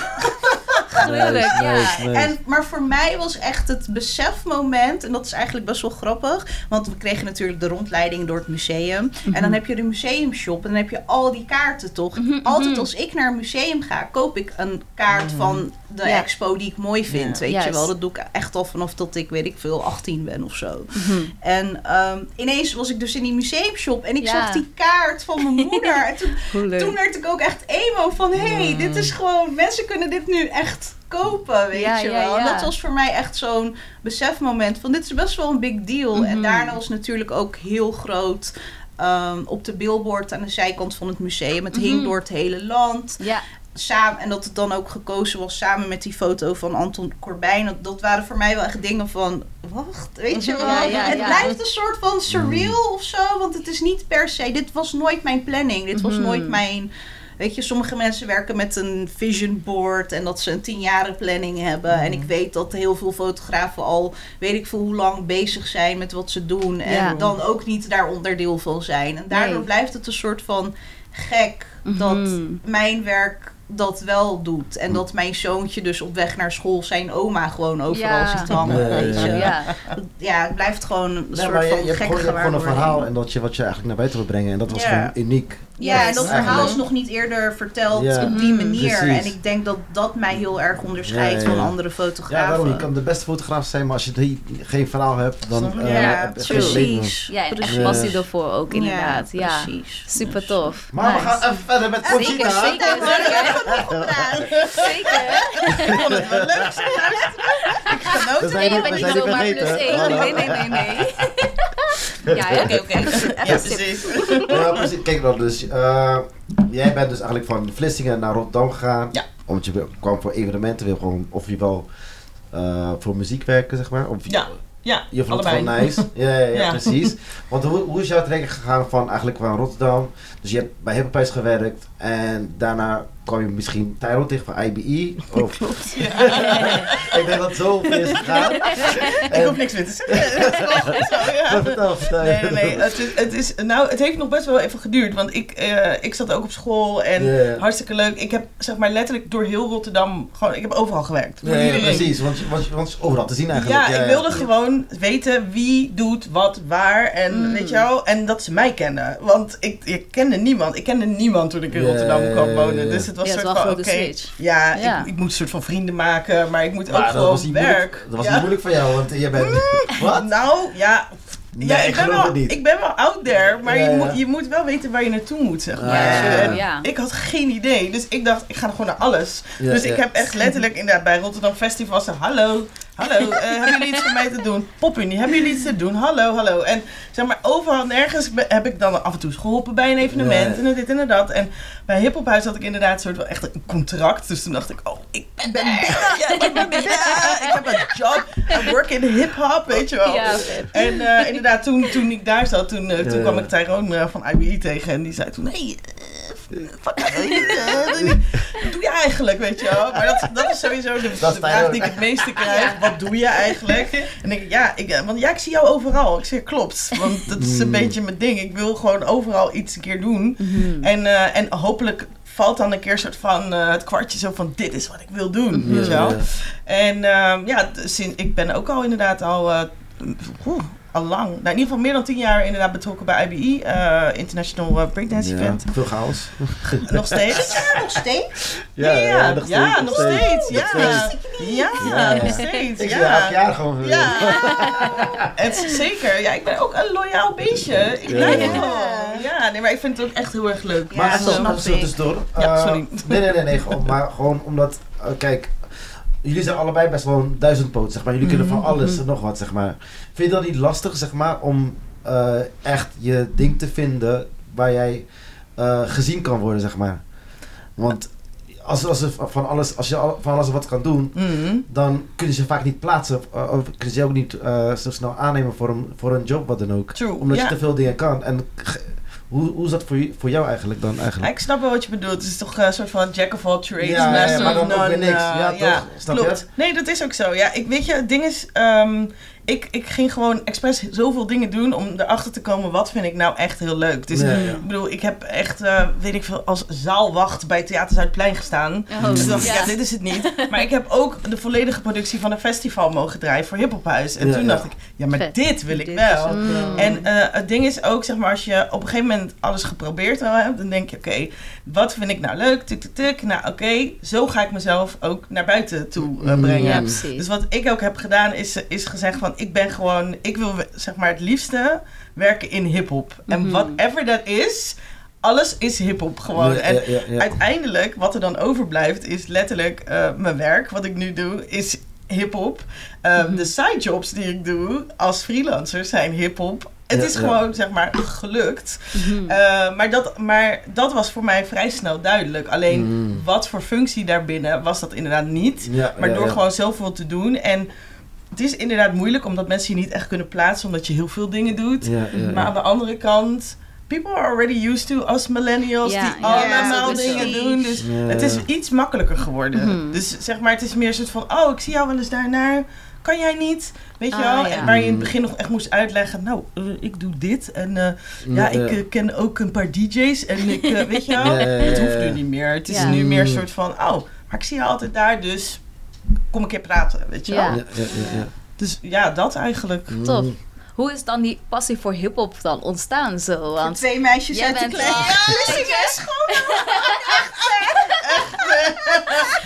Gruwelijk, ja. Nice, nice. En, maar voor mij was echt het besefmoment, en dat is eigenlijk best wel grappig, want we kregen natuurlijk de rondleiding door het museum. En dan heb je de museumshop en dan heb je al die kaarten toch. Mhm, Altijd mhm. als ik naar een museum ga, koop ik een kaart van de Ja. expo die ik mooi vind. Ja. Weet je wel, dat doe ik echt al vanaf dat ik, weet ik veel, 18 ben of zo. Mhm. En ehm, ineens was ik dus in die museumshop en ik Ja. zag die kaart van mijn moeder. en toen, toen werd ik ook echt emo van, hé, hey, dit is gewoon, mensen kunnen dit nu echt kopen, weet je wel. En dat was voor mij echt zo'n besefmoment van, dit is best wel een big deal. En Mhm. daarna was natuurlijk ook heel groot... ehm, op de billboard aan de zijkant van het museum. Het hing Mhm. door het hele land. Ja, Samen, en dat het dan ook gekozen was samen met die foto van Anton Corbijn. Dat, dat waren voor mij wel echt dingen van... Wacht, weet je wel. Ja, ja, het ja. blijft een soort van surreal of zo. Want het is niet per se... Dit was nooit mijn planning. Dit was Mhm. nooit mijn... Weet je, sommige mensen werken met een vision board en dat ze een tienjaren planning hebben. En ik weet dat heel veel fotografen al weet ik veel hoe lang bezig zijn met wat ze doen. En dan ook niet daar onderdeel van zijn. En daardoor Nee. blijft het een soort van gek dat Mhm. mijn werk dat wel doet. En dat mijn zoontje dus op weg naar school zijn oma gewoon overal Ja. ziet hangen. Ja, ja, weet je. ja. Ja. Ja, het blijft gewoon een Nee, soort maar je, van je hebt gekke gewoon, je hebt gewoon een verhaal en dat je, wat je eigenlijk naar buiten wil brengen. En dat was Ja. gewoon uniek. Ja, en dat verhaal Eigenlijk. is nog niet eerder verteld Ja. op die Mm, manier. precies. En ik denk dat dat mij heel erg onderscheidt Ja, ja, ja. van andere Ja, fotografen. daarom, je kan de beste fotograaf zijn, maar als je die, geen verhaal hebt, dan eh, ja, heb je geen leven. precies. Ja, en precies. echt passie ervoor ook inderdaad. Ja, precies. super tof. Maar we gaan even verder met Conchita. zeker, zeker. Zeker. Ik vond het wel leuk. Ik zijn Nee, je bent niet zomaar plus één. Nee, nee, nee, nee. Ja? Oké, oké. Ja, precies. Ja, precies. Kijk dan, dus eh, jij bent dus eigenlijk van Vlissingen naar Rotterdam gegaan. Ja. Omdat je kwam voor evenementen, wil gewoon, of je wel eh, voor muziek werken, zeg maar. Of, Ja, ja, Je vond het allebei. gewoon nice. Ja, ja, ja, Ja. precies. Want hoe, hoe is jouw traject gegaan van eigenlijk van Rotterdam? Dus je hebt bij Hippopuis gewerkt en daarna kwam je misschien Tyrone tegen van IBE. Of, ik denk dat het zo is gegaan. Ik hoef niks meer te zeggen. Dat is wel goed. Nee, nee, nee. Het, is, het, is, nou, het heeft nog best wel even geduurd. Want ik, eh, ik zat ook op school en hartstikke leuk. Ik heb zeg maar letterlijk door heel Rotterdam gewoon... Ik heb overal gewerkt. Nee, precies, want, je- want, is overal te zien eigenlijk. Ja, ik wilde gewoon weten wie doet wat waar en Mm. weet je wel, en dat ze mij kennen. Want ik, ik kende niemand. Ik kende niemand toen ik in Rotterdam kwam ja, wonen. Dus het was Ja, een het soort was van, oké, ja, Ja. Ik, ik moet een soort van vrienden maken, maar ik moet Maar ook gewoon werk. Dat was Ja. niet moeilijk voor jou, want je bent... Wat? Nou, ja, Nee, ja, ik ik, ben wel, niet. ik ben wel out there, maar Ja, je. Moet, je moet wel weten waar je naartoe moet, zeg maar. Ja, ja, ja. En Ja. Ik had geen idee, dus ik dacht, ik ga gewoon naar alles. Ja, dus ik heb echt letterlijk inderdaad bij Rotterdam Festival gezegd, hallo, hallo, eh, hebben jullie iets voor mij te doen? Popunie, hebben jullie iets te doen? Hallo, hallo. En zeg maar, overal nergens heb ik dan af en toe geholpen bij een evenement en dit en dat. En bij Hip Hop Huis had ik inderdaad een soort van echt een contract. Dus toen dacht ik, oh, ik ben. Ja, ik ben ik heb een job. I work in hip hop, weet je wel. Ja. En eh, inderdaad, toen, toen ik daar zat, toen, eh, toen kwam ik Tyrone van IBE tegen. En die zei toen, hey, wat wat doe je eigenlijk, weet je wel? Maar dat, dat is sowieso de, Dat vraag die ik het meeste krijg. Wat doe je eigenlijk? En denk ik, ja, ik, eh, want ja, ik zie jou overal. Ik zeg, klopt. Want dat is een Mm. beetje mijn ding. Ik wil gewoon overal iets een keer doen. Mhm. En, eh, en hopelijk valt dan een keer soort van eh, het kwartje zo van dit is wat ik wil doen, weet je wel. En ehm, ja, sinds, ik ben ook al inderdaad al, eh, oeh, al lang, nou, in ieder geval meer dan tien jaar inderdaad betrokken bij IBE, eh, International eh, Breakdance ja. Event. Veel chaos. Nog steeds. Nog steeds? Ja, ja, ja, nog steeds. Nog Ja, steeds. ja, Ja. nog steeds. Ik elk Ja. jaar gewoon weer. Ja, het is zeker. Ja, ik ben ook een loyaal beestje. Ik Ja. blijf Ja. gewoon. Ja, nee, maar ik vind het ook echt heel erg leuk. Maar Ja, dat zo, snap ik. tussendoor. Ja, sorry. Nee, nee, nee, nee gewoon, maar gewoon omdat, eh, kijk, jullie zijn allebei best wel een duizendpoot, zeg maar. Jullie kunnen van Mhm, alles mhm. en nog wat, zeg maar. Vind je dat niet lastig, zeg maar, om eh, echt je ding te vinden waar jij eh, gezien kan worden, zeg maar? Want als, als, er van alles, als je van alles wat kan doen, Mhm. dan kunnen ze vaak niet plaatsen. Of, of kunnen ze je ook niet eh, zo snel aannemen voor een, voor een job, wat dan ook. True. Omdat je te veel dingen kan. En hoe, hoe is dat voor, voor jou eigenlijk dan eigenlijk? ik snap wel wat je bedoelt. Het is toch eh, een soort van jack of all trades, Ja, master ja, maar dan ook weer niks. eh, Ja, toch? Snap je? klopt. Nee, dat is ook zo. Ja, ik weet je, het ding is, ehm, ik, ik ging gewoon expres zoveel dingen doen om erachter te komen wat vind ik nou echt heel leuk. Dus ja. ik bedoel, ik heb echt, eh, weet ik veel, als zaalwacht bij Theater Zuidplein gestaan. Oh, Dus toen dacht ik, ja. dit is het niet. Maar ik heb ook de volledige productie van een festival mogen draaien voor Hip Hop Huis. En Ja, toen ja. dacht ik, ja, maar Vet. dit wil ik Dit wel. ook wel- Mm. En eh, het ding is ook, zeg maar, als je op een gegeven moment alles geprobeerd wel hebt, dan denk je, oké, wat vind ik nou leuk? Tuk, tuk, tuk. Nou, oké, zo ga ik mezelf ook naar buiten toe eh, Mm. brengen. Ja, Dus precies. Dus wat ik ook heb gedaan, is, is gezegd van, ik ben gewoon, ik wil zeg maar het liefste werken in hip-hop. En Mhm. whatever dat is, alles is hip-hop gewoon. Ja, en ja, ja, ja. uiteindelijk, wat er dan overblijft, is letterlijk eh, mijn werk. Wat ik nu doe, is hip-hop. Eh, Mhm. De sidejobs die ik doe als freelancer zijn hip-hop. Het is gewoon, zeg maar, gelukt. Mhm. Eh, maar, dat, maar dat was voor mij vrij snel duidelijk. Alleen, Mm. wat voor functie daarbinnen was dat inderdaad niet. Maar door gewoon zoveel te doen. En het is inderdaad moeilijk omdat mensen je niet echt kunnen plaatsen omdat je heel veel dingen doet. Ja, ja, ja. Maar aan de andere kant, people are already used to us millennials Ja, die ja, allemaal dingen doen. Dus Ja. het is iets makkelijker geworden. Mhm. Dus zeg maar, het is meer een soort van, oh, ik zie jou wel eens daarnaar. Kan jij niet? Weet je Ah, wel? ja. Waar je in het begin nog echt moest uitleggen, nou, eh, ik doe dit. En eh, ja, ik eh, ken ook een paar DJ's. En ik, eh, weet je wel? Ja, ja, ja, Het hoeft nu niet meer. Het is Ja. nu meer een Mm. soort van, oh, maar ik zie je altijd daar, dus kom een keer praten, weet je wel? Ja. Ja, ja, ja, ja. Dus ja, dat eigenlijk. Tof. Mm. Hoe is dan die passie voor hip-hop dan ontstaan zo? Want Twee meisjes jij uit de bent kleding. wel- Ja, Vlissingen is gewoon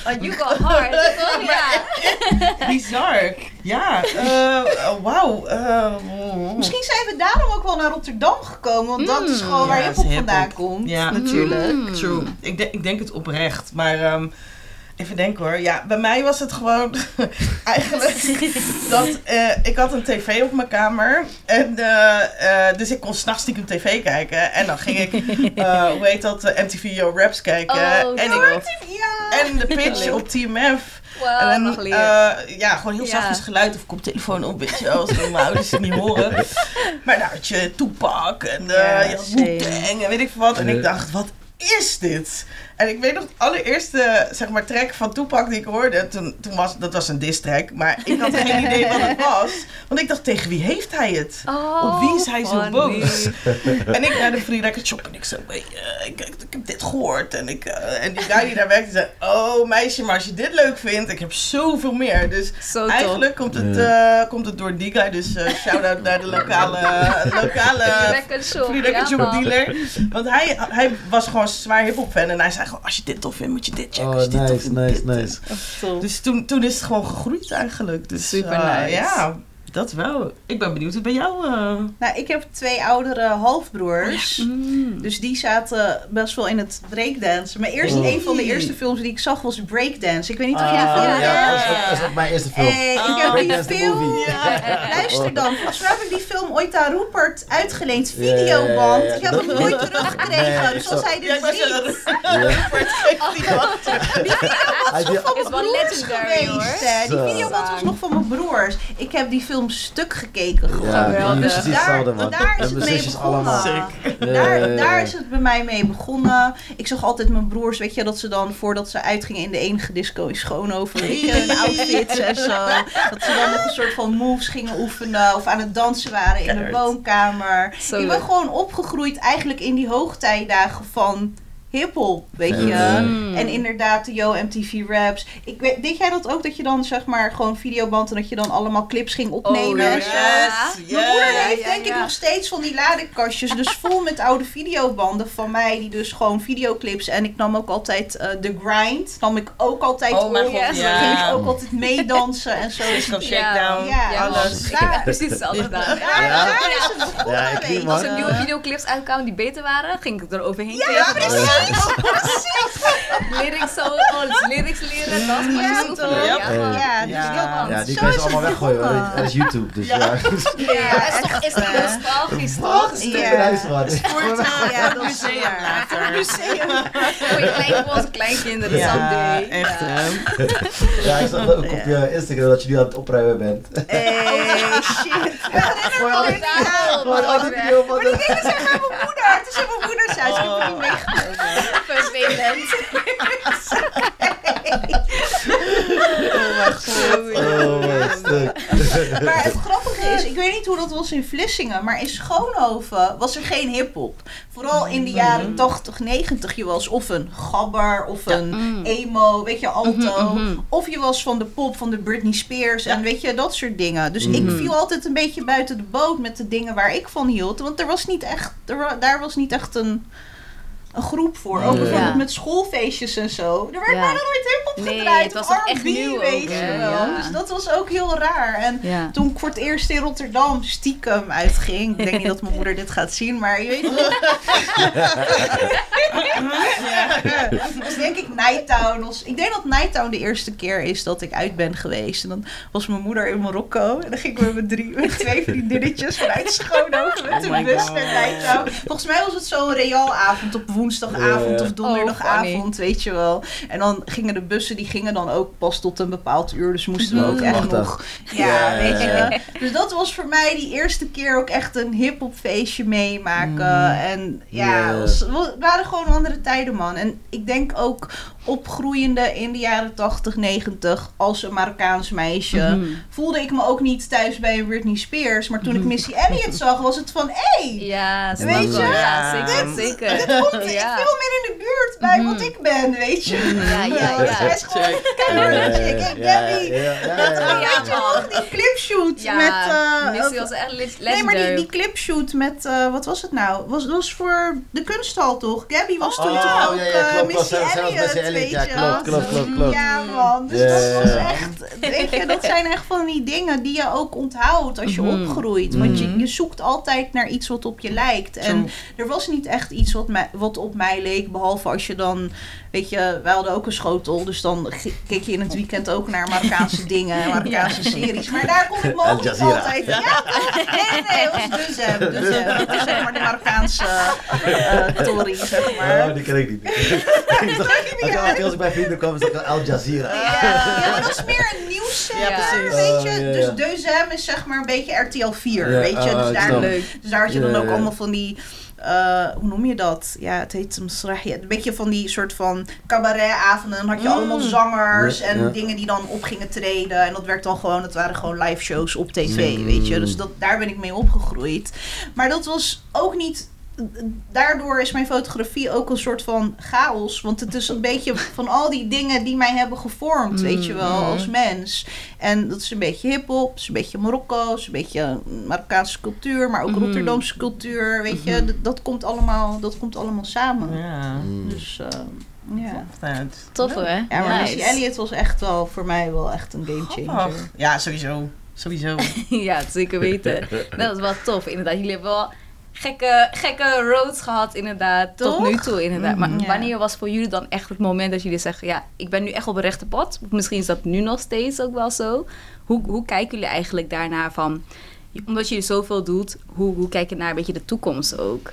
Oh, you go hard, toch? Ja. Bizar. Ja, eh, oh, wauw. eh, Misschien zijn we daarom ook wel naar Rotterdam gekomen. Want dat is Mm. gewoon waar Ja, je het is op vandaan hiphop. komt. Ja. natuurlijk. Mm. True. Ik, denk- ik denk het oprecht. Maar ehm, even denken hoor. Ja, bij mij was het gewoon eigenlijk dat eh, ik had een tv op mijn kamer. En, eh, eh, dus ik kon s'nachts stiekem tv kijken. En dan ging ik, eh, hoe heet dat, MTV Yo Raps kijken. Oh, en, ik, Ja. en de pitch op TMF. Wow, En nog dan, leren. eh, ja, gewoon heel Ja. zachtjes geluid of koptelefoon op, weet je wel, zodat mijn ouders het niet horen. Maar daar had je Tupac en eh Ja, en weet ik veel wat. En ik dacht, wat is dit? En ik weet nog, de allereerste zeg maar, track van Tupac die ik hoorde, toen, toen was, dat was een diss track, maar ik had geen idee wat het was. Want ik dacht, tegen wie heeft hij het? Oh, Op wie is hij zo boos? En ik naar de free record shop en ik zo, hey, eh, ik, ik, ik heb dit gehoord. En, ik, eh, en die guy die daar werkte zei, oh meisje, maar als je dit leuk vindt, ik heb zoveel meer. Dus Zo eigenlijk komt het, eh, komt het door die guy. Dus eh shout-out naar de lokale, lokale Record shop, free record ja, shop man. dealer. Want hij, hij was gewoon zwaar hip-hop fan. En hij zei gewoon, als je dit tof vindt, moet je dit checken. als Oh, je dit tof nice, vindt, nice, dit, nice. Dus toen, toen is het gewoon gegroeid eigenlijk. Dus, Super eh, nice. Ja, dat wel. Ik ben benieuwd hoe het bij jou... eh, Nou, ik heb twee oudere halfbroers. Mm. Dus die zaten best wel in het breakdance. Maar eerst, Oh. een van de eerste films die ik zag was breakdance. Ik weet niet of jij Ah, van ja, dat is ook- dat is ook mijn eerste film. Ik Oh. heb die Breakdance film... Ja, luister dan. Volgens mij heb ik die film ooit aan Rupert uitgeleend. Videoband. Ik heb hem Dat- nooit teruggekregen. Nee, dus als hij Ja, ik dit was ziet... Ja. Hij die- van Is wel mijn broers geweest. hè. Die videoband was nog van mijn broers. Ik heb die film stuk gekeken gewoon. Ja, Dus precies hetzelfde, man. daar is het mee begonnen. Daar, daar is het bij mij mee begonnen. Ik zag altijd mijn broers, weet je, dat ze dan voordat ze uitgingen in de enige disco in Schoonhoven, hun outfits en zo. Dat ze dan nog een soort van moves gingen oefenen of aan het dansen waren in de woonkamer. Ik ben gewoon opgegroeid eigenlijk in die hoogtijdagen van hiphop, weet je. Mm. En inderdaad, de Yo MTV Raps. Ik weet, deed jij dat ook, dat je dan zeg maar gewoon videoband en dat je dan allemaal clips ging opnemen Oh, en ja. zo? Yes, Mijn moeder Ja, heeft ja, denk ik ja. nog steeds van die ladekastjes, dus vol met oude videobanden van mij, die dus gewoon videoclips. En ik nam ook altijd eh The Grind, nam ik ook altijd Oh mijn op. god, Yes. Dan ging ja. ik ook altijd meedansen en zo. Dus Disco Shakedown, Ja, Ja, alles. Ik heb precies hetzelfde gedaan. Ja. Ja, ik er nieuwe videoclips uitkwamen die beter waren, ging ik er overheen Ja, precies. Lyrics lyrics leren, dat is Ja, toch? Ja, Ja. Ja, Ja. die kan je is ze allemaal het weggooien. Dat is YouTube, dus ja. Ja, Ja, is toch is echt, nostalgisch, toch? Ja. Stupid man. Ja, dat is Museum later. Museum. Voor je klein, voor onze kleinkinderen Ja, someday. echt Ja. hè. Ja, ik zag ook op je Instagram dat je nu aan het opruimen bent. Hey, shit. Gewoon al die- video van Maar die dingen zijn van mijn moeder. Het is in mijn moeders huis. Ik heb het niet meegenomen. Vervelend. Oh, wat stuk. Maar het grappige is, ik weet niet hoe dat was in Vlissingen, maar in Schoonhoven was er geen hip-hop. Vooral in de jaren 80, 90. Je was of een gabber of een Mm. emo, weet je, alto. Mhm, mhm. Of je was van de pop, van de Britney Spears en weet je, dat soort dingen. Dus ik Mhm. viel altijd een beetje buiten de boot met de dingen waar ik van hield. Want er was niet echt, er daar was niet echt een, een groep voor. Ook Ja. bijvoorbeeld met schoolfeestjes en zo. Er werd Ja. bijna nooit hip-hop Nee, gedraaid. het was of echt nieuw weet ook, je hè, wel. ja. Dus dat was ook heel raar. En Ja. toen ik voor het eerst in Rotterdam stiekem uitging. Ik denk niet dat mijn moeder dit gaat zien, maar je weet Ja. Dus denk ik Nighttown. Was, ik denk dat Nighttown de eerste keer is dat ik uit ben geweest. En dan was mijn moeder in Marokko. En dan ging ik met, mijn drie, met twee vriendinnetjes vanuit Schoonhoven met Oh de my bus God. naar Nighttown. Volgens mij was het zo'n realavond op woensdag woensdagavond Ja. of Oh, donderdagavond, weet je wel. En dan gingen de bussen, die gingen dan ook pas tot een bepaald uur. Dus moesten we ook echt Wachten. nog... Ja, Ja, weet je. ja, Dus dat was voor mij die eerste keer ook echt een hip-hop feestje meemaken. Mm. En ja, het waren gewoon andere tijden, man. En ik denk ook opgroeiende in de jaren 80, 90 als een Marokkaans meisje. Mhm. Voelde ik me ook niet thuis bij een Britney Spears. Maar toen ik Missy Elliott zag, was het van... Hé, hey, Ja, Weet je? Ja, zeker, Dit- zeker. dit komt ja. veel meer in de buurt bij Mhm. wat ik ben, weet je. Ja, ja, ja. Is gewoon weet je nog, die clipshoot Ja, met... eh, Missy was echt leg- Nee, maar die, legendary. die clipshoot met, eh, wat was het nou? Was, was voor de kunsthal toch? Gabby was toen Oh, toch ook ja, ja, eh, Missy Elliott, weet ja, je klopt, klopt, klopt, klopt. Ja, man. Dus Ja, dat ja, was ja. echt, weet je, dat zijn echt van die dingen die je ook onthoudt als je Mhm. opgroeit. Want je, Mhm. je zoekt altijd naar iets wat op je lijkt. En er was niet echt iets wat, mij, wat op mij leek, behalve als je dan, weet je, wij hadden ook een schotel, dus dan keek je in het weekend ook naar Marokkaanse dingen, Marokkaanse series. Maar daar kon ik me Al ook niet Jazeera. altijd. Ja, nee, nee, nee, dat was de Zem. De Zem. Dat is zeg maar de Marokkaanse uh, Tory, zeg maar. Oh, die ken ik niet. Als Als ik bij vrienden kwam, is dat Al Jazeera. Ja, maar dat is meer een nieuwszender, Ja, precies. weet Oh, je. Dus De Zem is zeg maar een beetje RTL 4, Ja, weet je. oh, Dus ik daar. Leuk. dus daar had je dan ook allemaal van die... eh, hoe noem je dat? Ja, het heet een beetje van die soort van cabaretavonden. Dan had je Mm. allemaal zangers Ja, en ja. dingen die dan op gingen treden. En dat werd dan gewoon, het waren gewoon live shows op tv, Mm. weet je. Dus dat, daar ben ik mee opgegroeid. Maar dat was ook niet... Daardoor is mijn fotografie ook een soort van chaos. Want het is een beetje van al die dingen die mij hebben gevormd, weet je wel, Mm. als mens. En dat is een beetje hip-hop, is een beetje Marokko, is een beetje Marokkaanse cultuur, maar ook Mhm. Rotterdamse cultuur. Weet je, Mhm. dat, dat, komt allemaal, dat komt allemaal samen. Ja. Mm. Dus uh, ja. Nou, Tof hoor. Ja, maar Nice. Missy Elliott was echt wel voor mij wel echt een game changer. Ja, sowieso. Sowieso. ja, zeker weten. Dat is wel tof. Inderdaad, jullie hebben wel gekke, gekke roads gehad inderdaad. Tot nu toe inderdaad. Maar Mhm. Ja. wanneer was voor jullie dan echt het moment dat jullie zeggen... Ja, ik ben nu echt op een rechte pad. Misschien is dat nu nog steeds ook wel zo. Hoe, hoe kijken jullie eigenlijk daarnaar van... Omdat jullie zoveel doet, hoe, hoe kijk je naar een beetje de toekomst ook?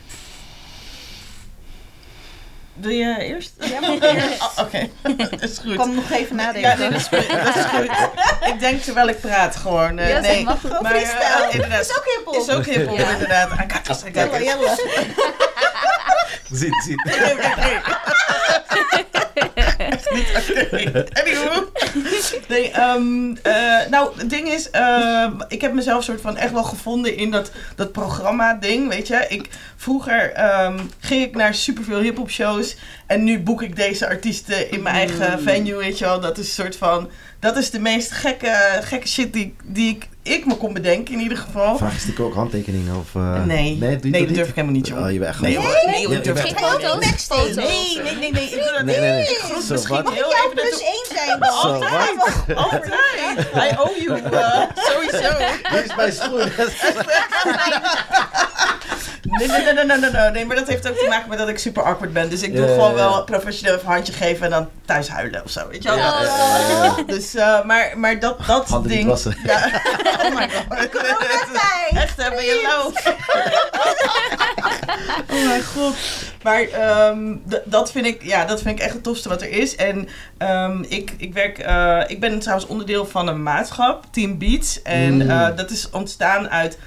Wil je eerst? Ja, mag ik eerst? Oh, Oké, dat is goed. Ik kan nog even Ja, nadenken. nee, dat is goed. Dat is goed. Ik denk terwijl ik praat gewoon. eh, Ja, nee. maar. Gewoon Maar, freestyle. inderdaad. is ook hiphop. Is ook hip-hop, Ja. inderdaad. I got this, I got Jalla, niet oké. Anywho. Nee, eh, nou, het ding is, ehm, ik heb mezelf soort van echt wel gevonden in dat, dat programma-ding, weet je. Ik, vroeger ehm, ging ik naar superveel hip-hop shows en nu boek ik deze artiesten in mijn eigen venue, weet je wel. Dat is een soort van, dat is de meest gekke, gekke shit die, die ik, ik me kon bedenken in ieder geval. Vraag je stiekem ook handtekeningen? Of, eh, Nee, nee, doe je nee, dat dat durf ik helemaal niet, joh. Oh, je bent echt Nee. Nee, durf ik Geen helemaal foto's? niet. Foto's? Nee, nee, nee, nee. Ik doe dat Nee, nee, nee. Ik groet Zo, misschien heel even plus één zijn dan? Zo, wat? Altijd. I owe you. uh, sowieso. Dit is mijn schoen. Nee, nee, nee, nee, nee, nee, nee, nee, maar dat heeft ook te maken met dat ik super awkward ben. Dus ik doe Ja, gewoon ja, wel professioneel even een handje geven en dan thuis huilen of zo, weet je wel. Ja, ja, ja, ja. Dus, eh, maar, maar dat, dat Handen niet ding... wassen. Ja. Oh my god. Echt, hè, ben je lauw? oh mijn god. Maar ehm, d- dat, vind ik, ja, dat vind ik echt het tofste wat er is. En ehm, ik, ik, werk, eh, ik ben trouwens onderdeel van een maatschap, Team Beats. En Mm. eh, dat is ontstaan uit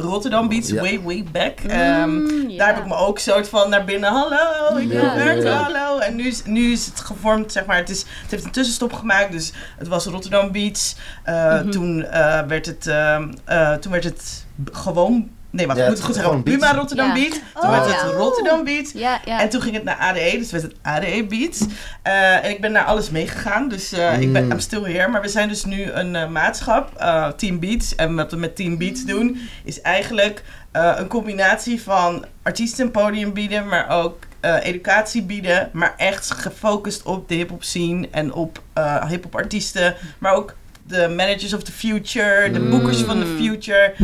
Rotterdam Beats, Ja. way, way back. Mm, ja. Daar heb ik me ook soort van naar binnen. Hallo, ik wil Ja, werken, hallo. En nu is, nu is het gevormd, zeg maar. Het, is, het heeft een tussenstop gemaakt. Dus het was Rotterdam Beats. Eh, Mhm. toen, eh, werd het, ehm, eh, toen werd het b- gewoon... Nee, Ja, ik moet het goed zeggen. Beats. Buma Rotterdam Ja. Beat. Toen Oh, werd het ja. Rotterdam Beat. Ja, ja. En toen ging het naar ADE, dus werd het ADE Beats. Eh, en ik ben naar alles meegegaan, dus eh, ik ben Mm. I'm still here. Maar we zijn dus nu een eh, maatschap, eh, Team Beats. En wat we met Team Beats doen, is eigenlijk eh, een combinatie van artiesten een podium bieden, maar ook eh, educatie bieden. Maar echt gefocust op de hip-hop scene en op eh hip-hop artiesten. Maar ook de managers of the future, de Mm. boekers van the future.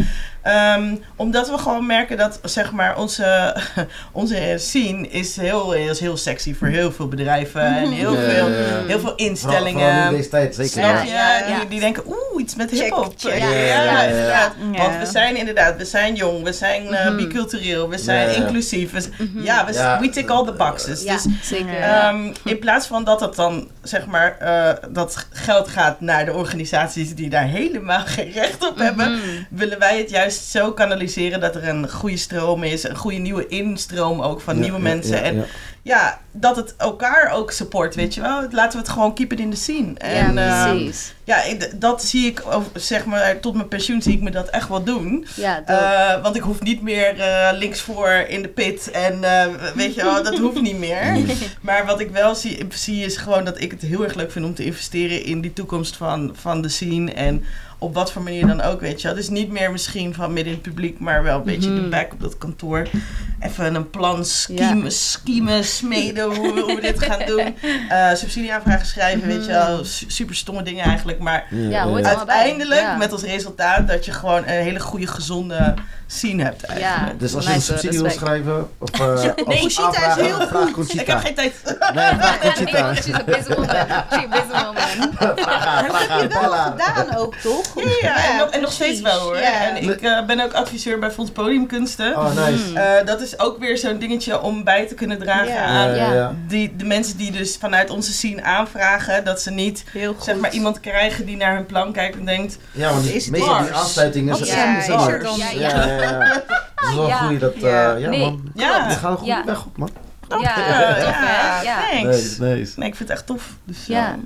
Ehm, omdat we gewoon merken dat zeg maar onze, onze scene is heel, is heel sexy voor heel veel bedrijven en heel Mhm. veel, ja, ja. heel veel instellingen. vooral nu in deze tijd, zeker. Ja. je? Ja, ja. Die, die denken, oeh, iets met hip-hop. check. Ja, Ja, ja, ja, ja. inderdaad. Ja. Want we zijn inderdaad, we zijn jong, we zijn eh, Mhm. bicultureel, we zijn inclusief. We, z- Ja, we, Ja. we tick all the boxes. Ja, Dus zeker. Ehm, in plaats van dat het dan, zeg maar, eh, dat geld gaat naar de organisaties die daar helemaal geen recht op hebben, Mhm. willen wij het juist zo kanaliseren dat er een goede stroom is, een goede nieuwe instroom ook van Ja, nieuwe mensen. en ja. Ja, dat het elkaar ook support, weet je wel. Laten we het gewoon keep it in the scene. En, ja, ehm, precies. ja, ik- dat zie ik, zeg maar, tot mijn pensioen zie ik me dat echt wel doen. Ja. Eh, want ik hoef niet meer eh, linksvoor in de pit en eh, weet je wel, dat hoeft niet meer. Maar wat ik wel zie, zie is gewoon dat ik het heel erg leuk vind om te investeren in die toekomst van, van de scene. En op wat voor manier dan ook, weet je wel. Dus niet meer misschien van midden in het publiek, maar wel een beetje de Mhm. back op dat kantoor. Even een plan schiemen, schiemen smeden hoe, we- hoe we dit gaan doen. Eh subsidieaanvragen schrijven, weet je wel. Su- Super stomme dingen eigenlijk, maar Ja, uiteindelijk Ja. met als resultaat dat je gewoon een hele goede, gezonde scene hebt eigenlijk. Ja. Dus als je een subsidie wil schrijven, of, uh, nee, Conchita is heel vraag Ik Conchita. heb geen tijd. Nee, vraag Nee, Conchita. she's a busy woman. She's a busy woman. Vraag haar, Dat vraag heb je wel gedaan ook, toch? Ja, ja, en, nog, en nog steeds wel hoor. Ja. En ik eh, ben ook adviseur bij Fonds Podiumkunsten. Oh, nice. Mm. Eh, dat is ook weer zo'n dingetje om bij te kunnen dragen Ja. aan Ja, die, de mensen die dus vanuit onze scene aanvragen. Dat ze niet Heel goed. zeg maar iemand krijgen die naar hun plan kijkt en denkt... Ja, want Is het meestal die Wat is Ja, is er dan- Ja, Ja, ja. Dat is wel Ja. goed dat, eh, Ja. ja Nee, man. Ja. We gaan een goede Ja. weg op man. Ja, Ja, tof hè? Ja. thanks. Nice, nice. Nee, ik vind het echt tof. Dus, Ja.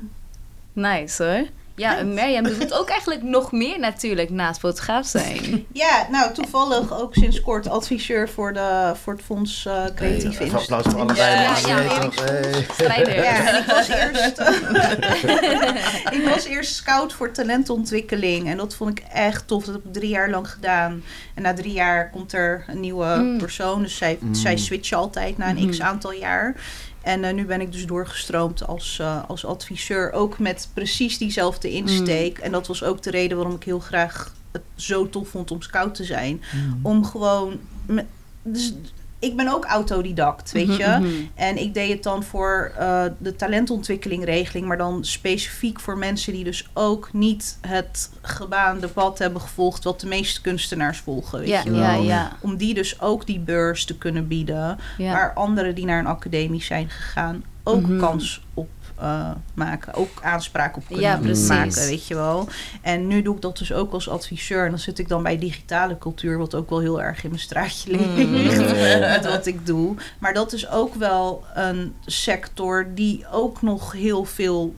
Nice hoor. Ja, en Mirjam doet ook eigenlijk nog meer natuurlijk naast fotograaf zijn. Ja, nou toevallig ook sinds kort adviseur voor, de, voor het Fonds eh Creatieve Hey, Industrie. applaus voor allebei. Ja, ja, Je. Strijder. Ja, ik was eerst, ik was eerst scout voor talentontwikkeling. En dat vond ik echt tof. Dat heb ik drie jaar lang gedaan. En na drie jaar komt er een nieuwe Mm. persoon. Dus zij, Mm. zij switchen altijd na een Mhm. x aantal jaar. En eh, nu ben ik dus doorgestroomd als, eh, als adviseur. Ook met precies diezelfde insteek. En dat was ook de reden waarom ik heel graag het zo tof vond om scout te zijn. Om gewoon... me- dus ik ben ook autodidact, weet je. Mhm, mhm. En ik deed het dan voor eh, de talentontwikkelingregeling, maar dan specifiek voor mensen die dus ook niet het gebaande pad hebben gevolgd wat de meeste kunstenaars volgen. Weet Ja, je wel. ja, ja. Om die dus ook die beurs te kunnen bieden, waar anderen die naar een academie zijn gegaan ook Mhm. kans op eh, maken, ook aanspraak op kunnen Ja, precies. maken, weet je wel. En nu doe ik dat dus ook als adviseur en dan zit ik dan bij digitale cultuur, wat ook wel heel erg in mijn straatje Mm. ligt met wat ik doe. Maar dat is ook wel een sector die ook nog heel veel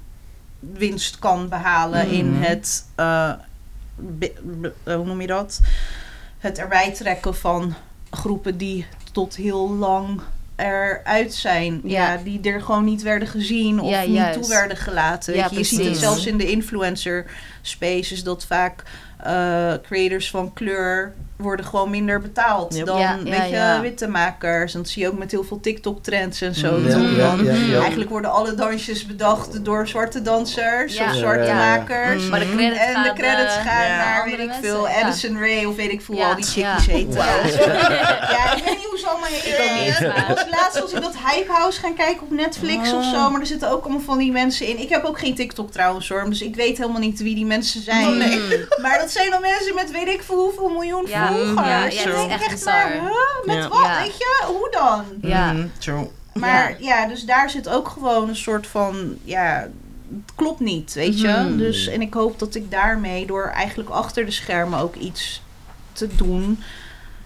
winst kan behalen in Mhm. het, eh, be- be- eh, hoe noem je dat? Het erbij trekken van groepen die tot heel lang eruit zijn. Ja. Ja. die er gewoon niet werden gezien of Ja, niet juist. toe werden gelaten. Ja, je, ziet het zelfs in de influencer spaces dat vaak eh, creators van kleur worden gewoon minder betaald Yep. dan Ja, ja, weet je, ja. witte makers. En dat zie je ook met heel veel TikTok-trends en zo. Ja, toch? ja, Dan ja, ja. Eigenlijk worden alle dansjes bedacht door zwarte dansers Ja. of zwarte Ja, ja, ja. makers. Maar de credits En de gaan, credits eh, gaan ja. naar, andere weet ik mensen, veel, ja. Addison Ray of weet ik veel, Ja, al die ja. chickies heten. Ja, ik weet niet hoe ze allemaal Ik ook niet, heten. maar- Ik was laatst was ik dat Hype House gaan kijken op Netflix of zo, maar er zitten ook allemaal van die mensen in. Ik heb ook geen TikTok trouwens hoor, dus ik weet helemaal niet wie die mensen zijn. Nee. Maar dat zijn dan mensen met weet ik veel hoeveel miljoen Ja, volgers. ja, ja, En het dan is denk ik echt echt maar, huh? met Ja. wat, Ja. weet je? Hoe dan? Ja. Mhm, true. Maar ja. dus daar zit ook gewoon een soort van, ja, het klopt niet, weet je. Mhm. Dus, en ik hoop dat ik daarmee, door eigenlijk achter de schermen ook iets te doen,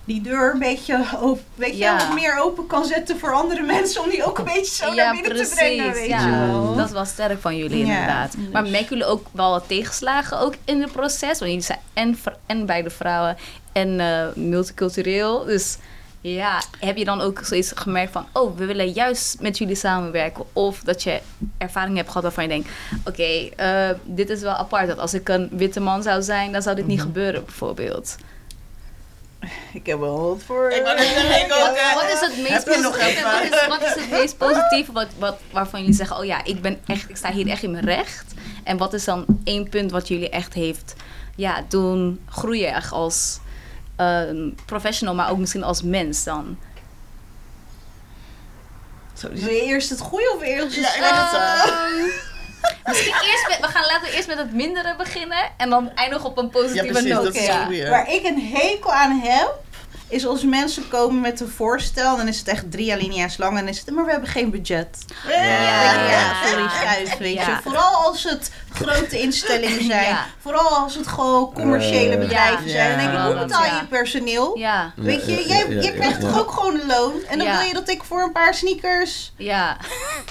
die deur een beetje, open, weet je, Ja. wat meer open kan zetten voor andere mensen, om die ook een beetje zo Ja, naar binnen precies, te brengen, weet ja. je wel. Dat wel sterk van jullie Ja, inderdaad. dus. Maar merken jullie ook wel wat tegenslagen ook in het proces? Want jullie zijn en, en beide vrouwen en eh, multicultureel. Dus ja, heb je dan ook zoiets gemerkt van... oh, we willen juist met jullie samenwerken? Of dat je ervaring hebt gehad waarvan je denkt... oké, eh, dit is wel apart. Dat als ik een witte man zou zijn, dan zou dit niet gebeuren bijvoorbeeld. Ik heb wel wat voor... Ik eh, Wat is het meest positieve? Wat is, wat is het meest positieve wat, wat, waarvan jullie zeggen: Oh ja, ik, ben echt, ik sta hier echt in mijn recht? En wat is dan één punt wat jullie echt heeft ja, doen groeien echt als ehm, professional, maar ook misschien als mens dan? Zo, Wil je eerst het goede of eerst het Ja, slechte? Misschien eerst met, we gaan laten we eerst met het mindere beginnen en dan eindigen op een Ja, positieve precies. noot. Ja. Waar ik een hekel aan heb, is als mensen komen met een voorstel, dan is het echt drie alinea's lang en dan is het, maar we hebben geen budget. Ja. Ja, Ja. sorry, schuif, weet Ja. je. Vooral als het grote instellingen zijn. Ja. Vooral als het gewoon commerciële Eh, bedrijven Ja. zijn. Dan denk ik, hoe betaal je je personeel? Ja, Weet je, jij, je ja, krijgt toch ook gewoon een loon? En dan Ja. wil je dat ik voor een paar sneakers ja.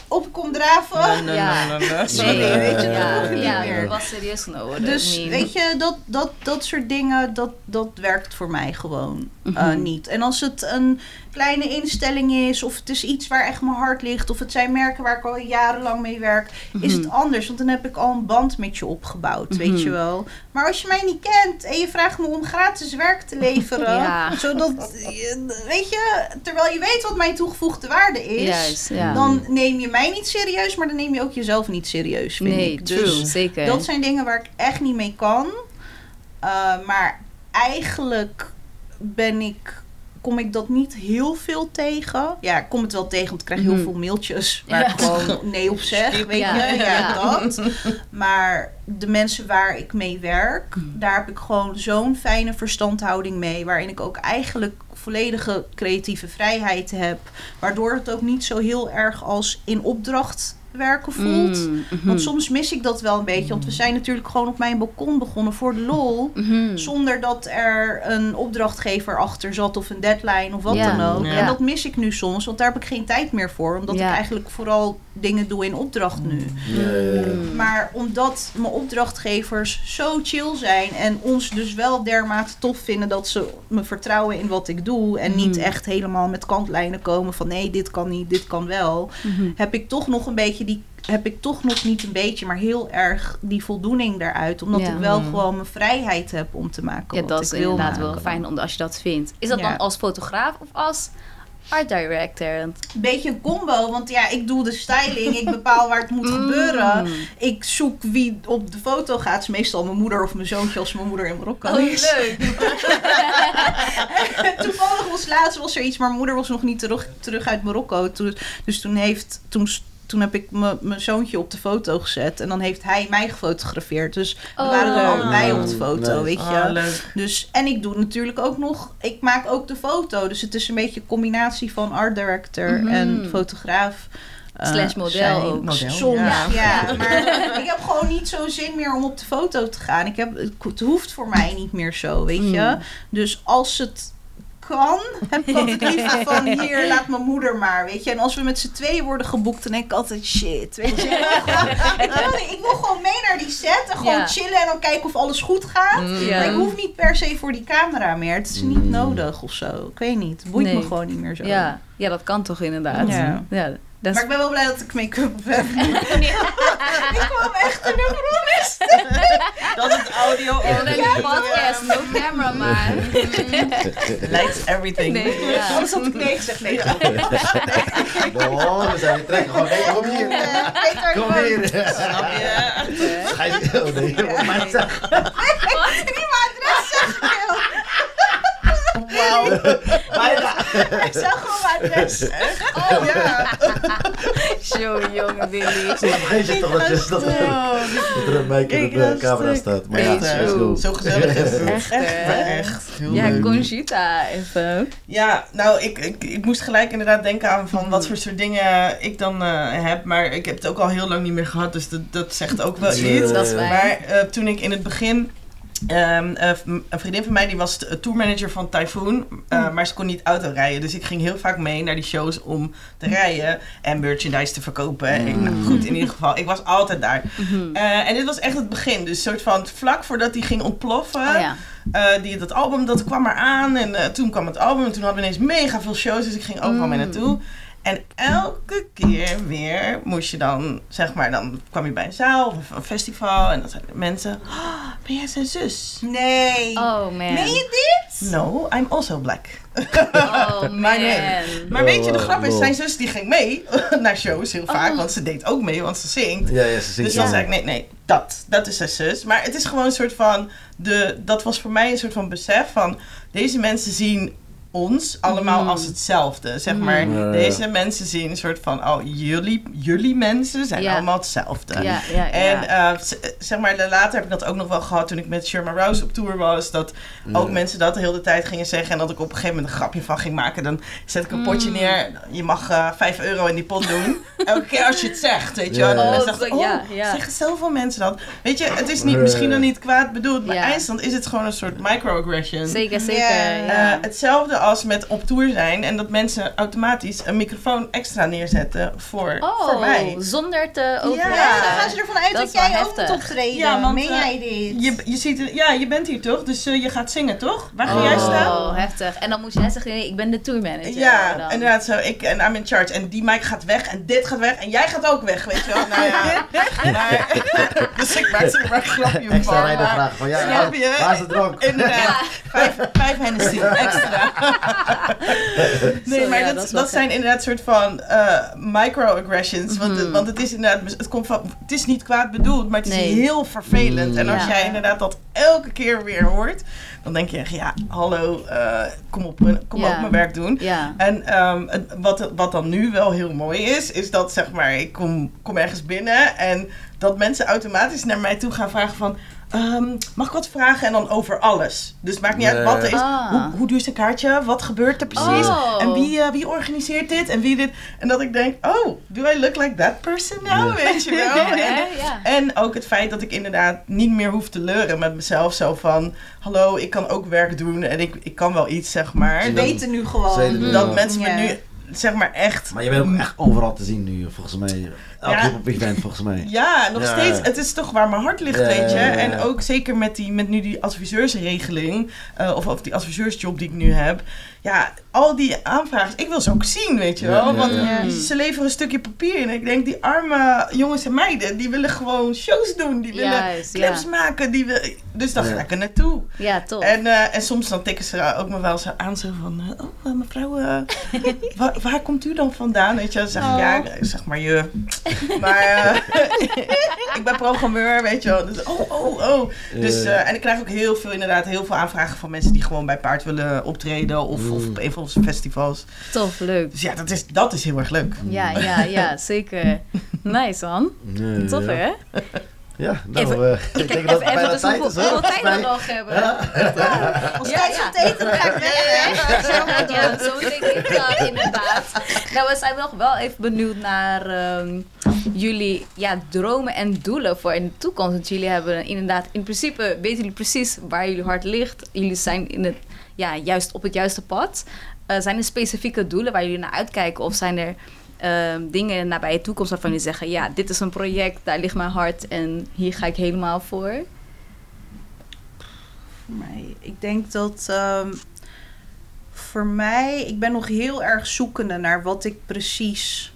op kom draven? Nee, nee, Ja. nee, nee, nee. Sorry, Nee, weet je, dat ja, hoeft niet ja, meer. dat was serieus genomen. Dus weet je, dat, dat, dat soort dingen, dat, dat werkt voor mij gewoon eh, Mhm. niet. En als het een kleine instelling is, of het is iets waar echt mijn hart ligt, of het zijn merken waar ik al jarenlang mee werk, is het anders. Want dan heb ik al een band met je opgebouwd, weet Mhm. je wel. Maar als je mij niet kent en je vraagt me om gratis werk te leveren, Ja. zodat, weet je, terwijl je weet wat mijn toegevoegde waarde is. Juist, ja. Dan neem je mij niet serieus, maar dan neem je ook jezelf niet serieus, vind nee, ik. true, Dus zeker. dat zijn dingen waar ik echt niet mee kan. Uh, maar eigenlijk ben ik, kom ik dat niet heel veel tegen. Ja, ik kom het wel tegen, want ik krijg heel Mhm. veel mailtjes waar Ja. ik gewoon nee op zeg. Weet Ja. je, ja, Ja. dat. Maar de mensen waar ik mee werk, Mhm. daar heb ik gewoon zo'n fijne verstandhouding mee. Waarin ik ook eigenlijk volledige creatieve vrijheid heb. Waardoor het ook niet zo heel erg als in opdracht werken voelt. Mm, mhm. Want soms mis ik dat wel een beetje. Want we zijn natuurlijk gewoon op mijn balkon begonnen voor de lol. Mhm. Zonder dat er een opdrachtgever achter zat of een deadline of wat Ja. dan ook. Ja. En dat mis ik nu soms, want daar heb ik geen tijd meer voor. Omdat Ja. ik eigenlijk vooral dingen doe in opdracht nu. Mm. Maar omdat mijn opdrachtgevers zo chill zijn en ons dus wel dermate tof vinden dat ze me vertrouwen in wat ik doe. En niet Mhm. echt helemaal met kantlijnen komen van nee, dit kan niet, dit kan wel Mhm. heb ik toch nog een beetje die heb ik toch nog niet een beetje, maar heel erg die voldoening daaruit. Omdat Ja. ik wel Mm. gewoon mijn vrijheid heb om te maken Ja, wat dat ik is wil inderdaad maken. wel fijn om, als je dat vindt. Is dat Ja. dan als fotograaf of als art director? Een beetje een combo, want ja, ik doe de styling, ik bepaal waar het moet gebeuren. Mm. Ik zoek wie op de foto gaat. Het is meestal mijn moeder of mijn zoontje als mijn moeder in Marokko Oh, is. leuk. Toevallig was laatst was er iets, maar mijn moeder was nog niet terug, terug uit Marokko. Dus toen, heeft, toen, toen heb ik mijn zoontje op de foto gezet. En dan heeft hij mij gefotografeerd. Dus we Oh, waren er allebei op de foto, weet je. Leuk. Dus, en ik doe natuurlijk ook nog, ik maak ook de foto. Dus het is een beetje een combinatie van art director Mhm. en fotograaf. eh, Slash model ook. Model, Soms, ja. ja. Maar ik heb gewoon niet zo'n zin meer om op de foto te gaan. Ik heb, het hoeft voor mij niet meer zo, weet je. Mm. Dus als het kan, heb ik altijd liever van hier, laat mijn moeder maar, weet je. En als we met z'n tweeën worden geboekt, dan denk ik altijd shit, weet je. ik, wil, ik wil gewoon mee naar die set en gewoon Ja. chillen en dan kijken of alles goed gaat. Mm. Ja. Maar ik hoef niet per se voor die camera meer. Het is niet Mm. nodig of zo. Ik weet niet. Het boeit Nee. me gewoon niet meer zo. Ja. ja, dat kan toch inderdaad. Ja. ja dat Maar is... ik ben wel blij dat ik make-up op heb. ik kwam echt in de promis. Dat is audio Ja, only. een podcast, no camera, maar... Lights everything. Nee, ja. Anders had ik nee gezegd. Nee, Oh, we zijn weer trekken. Gewoon, hey, kom hier. Kom hier. Snap je? Ga je... Oh nee, mijn adres. Wauw. Bijna. Ik zeg gewoon mijn adres. Oh ja. Show, jongen, Billy. Soms vergeet je toch dat, je, dat, dat er een mic in Ik de was camera staat. Maar ja, Echt. Zo gezellig is het. Echt? Echt. Heel Ja, leuk. Conchita, even. Ja, nou, ik, ik, ik moest gelijk inderdaad denken aan van wat voor soort dingen ik dan eh, heb. Maar ik heb het ook al heel lang niet meer gehad, dus dat, dat zegt ook wel Eh, iets. Dat is fijn. Maar eh, toen ik in het begin... ehm, eh, een vriendin van mij die was tourmanager van Typhoon, eh, maar ze kon niet autorijden. Dus ik ging heel vaak mee naar die shows om te rijden en merchandise te verkopen. En ik- nou, goed, in ieder geval, ik was altijd daar. Mhm. Eh, en dit was echt het begin. Dus soort van vlak voordat die ging ontploffen. Oh ja. Die, dat album dat kwam eraan en eh, toen kwam het album en toen hadden we ineens mega veel shows, dus ik ging overal mee Mm. naartoe. En elke keer weer moest je dan, zeg maar, dan kwam je bij een zaal of een festival en dan zeiden de mensen, "Ah, ben jij zijn zus? Nee. Oh, man. Meen je dit? No, I'm also black. Oh, man. Maar nee. Maar Oh, weet je, de grap is, zijn zus die ging mee naar shows heel vaak, Oh. want ze deed ook mee, want ze zingt. Ja, ja, ze zingt Dus dan zei ik, nee, nee, dat, dat is zijn zus. Maar het is gewoon een soort van, de, dat was voor mij een soort van besef van, deze mensen zien ons allemaal Mm. als hetzelfde. Zeg maar, Mm. Ja, ja. deze mensen zien een soort van, oh, jullie, jullie mensen zijn Ja. allemaal hetzelfde. Ja, ja, ja. En eh, zeg maar, later heb ik dat ook nog wel gehad toen ik met Sherma Rouse op tour was. Dat ook mensen dat de hele tijd gingen zeggen. En dat ik op een gegeven moment een grapje van ging maken. Dan zet ik een potje Mm. neer. Je mag eh 5 euro in die pot doen. Elke keer als je het zegt, weet je wel. Ja, En ja. dan Oh, dacht oh, ja. zeggen zoveel mensen dat. Weet je, het is niet, misschien dan niet kwaad bedoeld. Maar Ja. eindstand is het gewoon een soort microaggression. Zeker, zeker. Eh, hetzelfde als met op tour zijn en dat mensen automatisch een microfoon extra neerzetten voor, voor oh, mij. zonder te Ja, overleggen. dan gaan ze ervan uit Dat jij ook moet optreden. Ja, want, Meen eh, jij dit? Je, je, ziet, ja, je bent hier toch, dus eh, je gaat zingen toch? Waar ga oh, jij staan? heftig. En dan moet jij zeggen, nee, ik ben de tourmanager. Ja, dan. inderdaad zo. Ik en I'm in charge. En die mic gaat weg en dit gaat weg en jij gaat ook weg, weet je wel. Nou ja. maar, dus ik maak er maar een grapje Extra van. rijden maar- vragen van ja, Snap je? waar is de drank? Inderdaad. Vijf, vijf Hennessy extra. Nee, maar ja, dat, dat zijn inderdaad soort van eh, microaggressions. Want, het- Mhm. want het is inderdaad, het, komt van, het is niet kwaad bedoeld, maar het is Nee. heel vervelend. En als Ja. jij inderdaad dat elke keer weer hoort, dan denk je echt, ja, hallo, eh, kom, op, kom Ja. ook mijn werk doen. En ehm, wat, wat dan nu wel heel mooi is, is dat zeg maar, ik kom, kom ergens binnen en dat mensen automatisch naar mij toe gaan vragen van, ehm, mag ik wat vragen? En dan over alles. Dus het maakt niet uit wat er is. Ah. Hoe, hoe duur is een kaartje? Wat gebeurt er precies? Oh. En wie, eh, wie organiseert dit? En wie dit? En dat ik denk, oh, do I look like that person now? Weet je wel? En, Ja, en ook het feit dat ik inderdaad niet meer hoef te leuren met mezelf. Zo van, hallo, ik kan ook werk doen en ik, ik kan wel iets, zeg maar. Ze weten nu gewoon. Dat mensen me nu, zeg maar echt... Maar je bent ook echt overal te zien nu, volgens mij. Elk Ja. hip-hop event, volgens mij. Ja, nog Ja. steeds. Het is toch waar mijn hart ligt, Ja, weet je. ja, ja, ja. En ook zeker met, die, met nu die adviseursregeling, eh, of, of die adviseursjob die ik nu heb. Ja, al die aanvragen, ik wil ze ook zien, weet je wel. ja, Want ja. ze leveren een stukje papier in. En ik denk, die arme jongens en meiden, die willen gewoon shows doen. Die willen Juist, clips ja. maken. Die wil, dus dan Ja. ga ik er naartoe. Ja, top. En, eh, en soms dan tikken ze ook me wel zo aan, zo van, oh eh, mevrouw, eh, waar, waar komt u dan vandaan? Weet je, dan zeg ik, Oh. ja, zeg maar je. Maar eh, ik ben programmeur, weet je wel. Dus, oh, oh, oh. Dus, eh, en ik krijg ook heel veel, inderdaad, heel veel aanvragen van mensen die gewoon bij Paard willen optreden of, of Mm. op een van onze festivals. Tof, leuk. Dus ja, dat is, dat is heel erg leuk. Ja, ja, ja, zeker. Nice, man. Ja, Tof, ja. hè? Ja, nou, Even- eh, ik denk dat het bijna dus tijd is, hoeveel tijd we nog hebben. Als Ja, tijd ja. eten, dan ga ik weg. Ja, zo denk ik dat inderdaad. Nou, we zijn nog wel even benieuwd naar ehm, jullie ja, dromen en doelen voor in de toekomst. Want jullie hebben inderdaad, in principe weten jullie precies waar jullie hart ligt. Jullie zijn in het, ja, juist op het juiste pad. Eh, zijn er specifieke doelen waar jullie naar uitkijken? Of zijn er ehm, dingen in de toekomst waarvan jullie zeggen... ja, dit is een project, daar ligt mijn hart en hier ga ik helemaal voor? Voor mij, ik denk dat ehm, voor mij, ik ben nog heel erg zoekende naar wat ik precies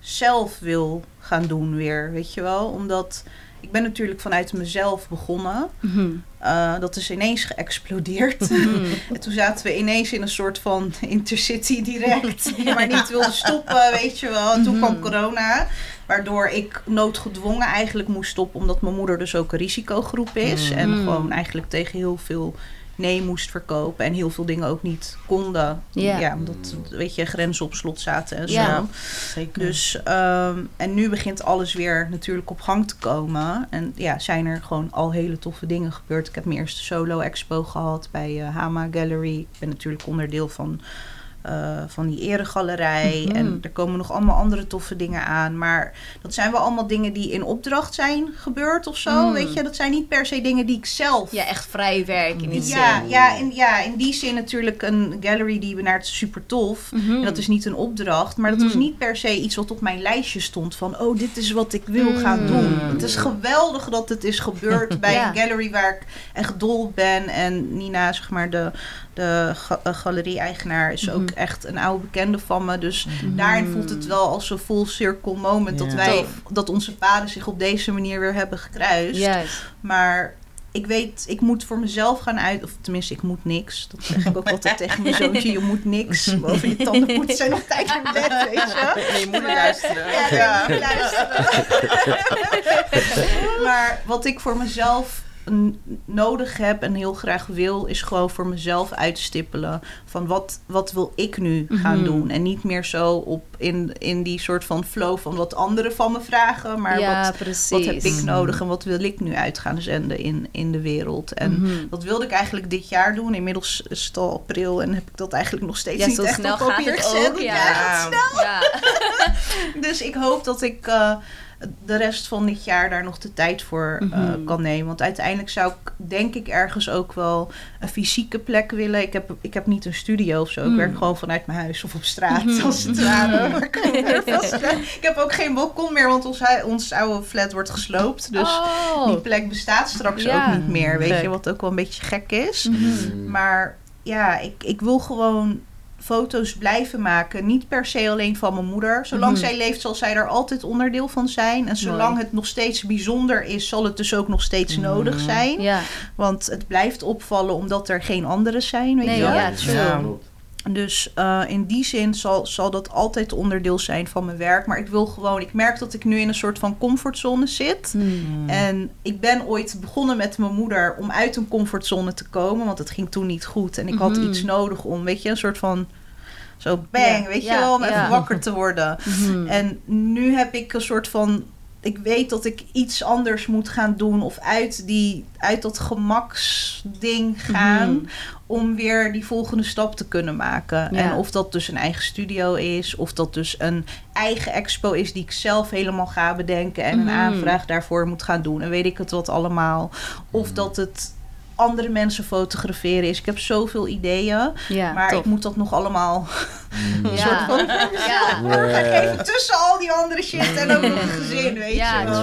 zelf wil gaan doen weer, weet je wel? Omdat ik ben natuurlijk vanuit mezelf begonnen. Mhm. Eh, dat is ineens geëxplodeerd. Mhm. En toen zaten we ineens in een soort van intercity direct, die maar niet wilde stoppen, weet je wel. En toen kwam Mhm. corona, waardoor ik noodgedwongen eigenlijk moest stoppen, omdat mijn moeder dus ook een risicogroep is. Mhm. En gewoon eigenlijk tegen heel veel nee moest verkopen en heel veel dingen ook niet konden. Ja. omdat, weet je, grenzen op slot zaten en Ja. zo. Zeker. Dus, ehm, en nu begint alles weer natuurlijk op gang te komen. En ja, zijn er gewoon al hele toffe dingen gebeurd. Ik heb mijn eerste solo-expo gehad bij eh, Hama Gallery. Ik ben natuurlijk onderdeel van, eh, van die eregalerij. Mhm. En er komen nog allemaal andere toffe dingen aan. Maar dat zijn wel allemaal dingen die in opdracht zijn gebeurd of zo. Mm. Weet je, dat zijn niet per se dingen die ik zelf Ja, echt vrij werk in die ja, zin. ja, in, ja, in die zin natuurlijk een gallery die we naar het super tof. Mhm. En dat is niet een opdracht, maar dat was Mhm. niet per se iets wat op mijn lijstje stond van, oh, dit is wat ik wil gaan doen. Het is geweldig dat het is gebeurd bij Ja. een gallery waar ik echt dol ben. En Nina, zeg maar, de, de ga- eh, galerie-eigenaar, is ook Mhm. echt een oude bekende van me. Dus Mhm. daarin voelt het wel als een full circle moment dat wij, dat onze paden zich op deze manier weer hebben gekruist. Maar ik weet, ik moet voor mezelf gaan uit. Of tenminste, ik moet niks. Dat zeg ik ook altijd tegen mijn zoontje. Je moet niks. Boven je tanden poetsen zijn nog tijd in bed, weet je. Nee, je moet Maar- luisteren. Ja, ja. luisteren. maar wat ik voor mezelf nodig heb en heel graag wil, is gewoon voor mezelf uitstippelen van wat, wat wil ik nu gaan Mhm. doen. En niet meer zo op in, in die soort van flow van wat anderen van me vragen, maar ja, wat, precies. wat heb ik nodig en wat wil ik nu uit gaan zenden in, in de wereld. En Mhm. dat wilde ik eigenlijk dit jaar doen. Inmiddels is het al april en heb ik dat eigenlijk nog steeds Ja, niet zo echt snel op papier gezet. ja. Ja. Ja. dus ik hoop dat ik eh, de rest van dit jaar daar nog de tijd voor eh, Mhm. kan nemen. Want uiteindelijk zou ik denk ik ergens ook wel een fysieke plek willen. Ik heb, ik heb niet een studio of zo. Ik Mhm. werk gewoon vanuit mijn huis of op straat Mhm. als het ware. Maar ik, kom vast- ik heb ook geen balkon meer, want ons, ons oude flat wordt gesloopt. Dus oh. die plek bestaat straks Ja. ook niet meer. Weet je, wat ook wel een beetje gek is. Mhm. Maar ja, ik, ik wil gewoon foto's blijven maken. Niet per se alleen van mijn moeder. Zolang Mhm. zij leeft, zal zij er altijd onderdeel van zijn. En zolang Mooi. het nog steeds bijzonder is, zal het dus ook nog steeds Mhm. nodig zijn. Ja, Want het blijft opvallen omdat er geen anderen zijn. Weet nee, je? ja. Dus eh, in die zin zal, zal dat altijd onderdeel zijn van mijn werk. Maar ik wil gewoon, ik merk dat ik nu in een soort van comfortzone zit. Mhm. En ik ben ooit begonnen met mijn moeder om uit een comfortzone te komen. Want het ging toen niet goed. En ik had iets nodig om, weet je, een soort van... Zo bang, Ja, weet je wel, om ja. even wakker te worden. Mhm. En nu heb ik een soort van... Ik weet dat ik iets anders moet gaan doen. Of uit, die, uit dat gemaksding gaan. Mhm. Om weer die volgende stap te kunnen maken. Ja. En of dat dus een eigen studio is. Of dat dus een eigen expo is die ik zelf helemaal ga bedenken. En Mhm. een aanvraag daarvoor moet gaan doen. En weet ik het wat allemaal. Of dat het andere mensen fotograferen is. Ik heb zoveel ideeën. ja, maar top. ik moet dat nog allemaal Ja. soort van Ja. tussen al die andere shit en ook nog een gezin, weet Ja, je wel.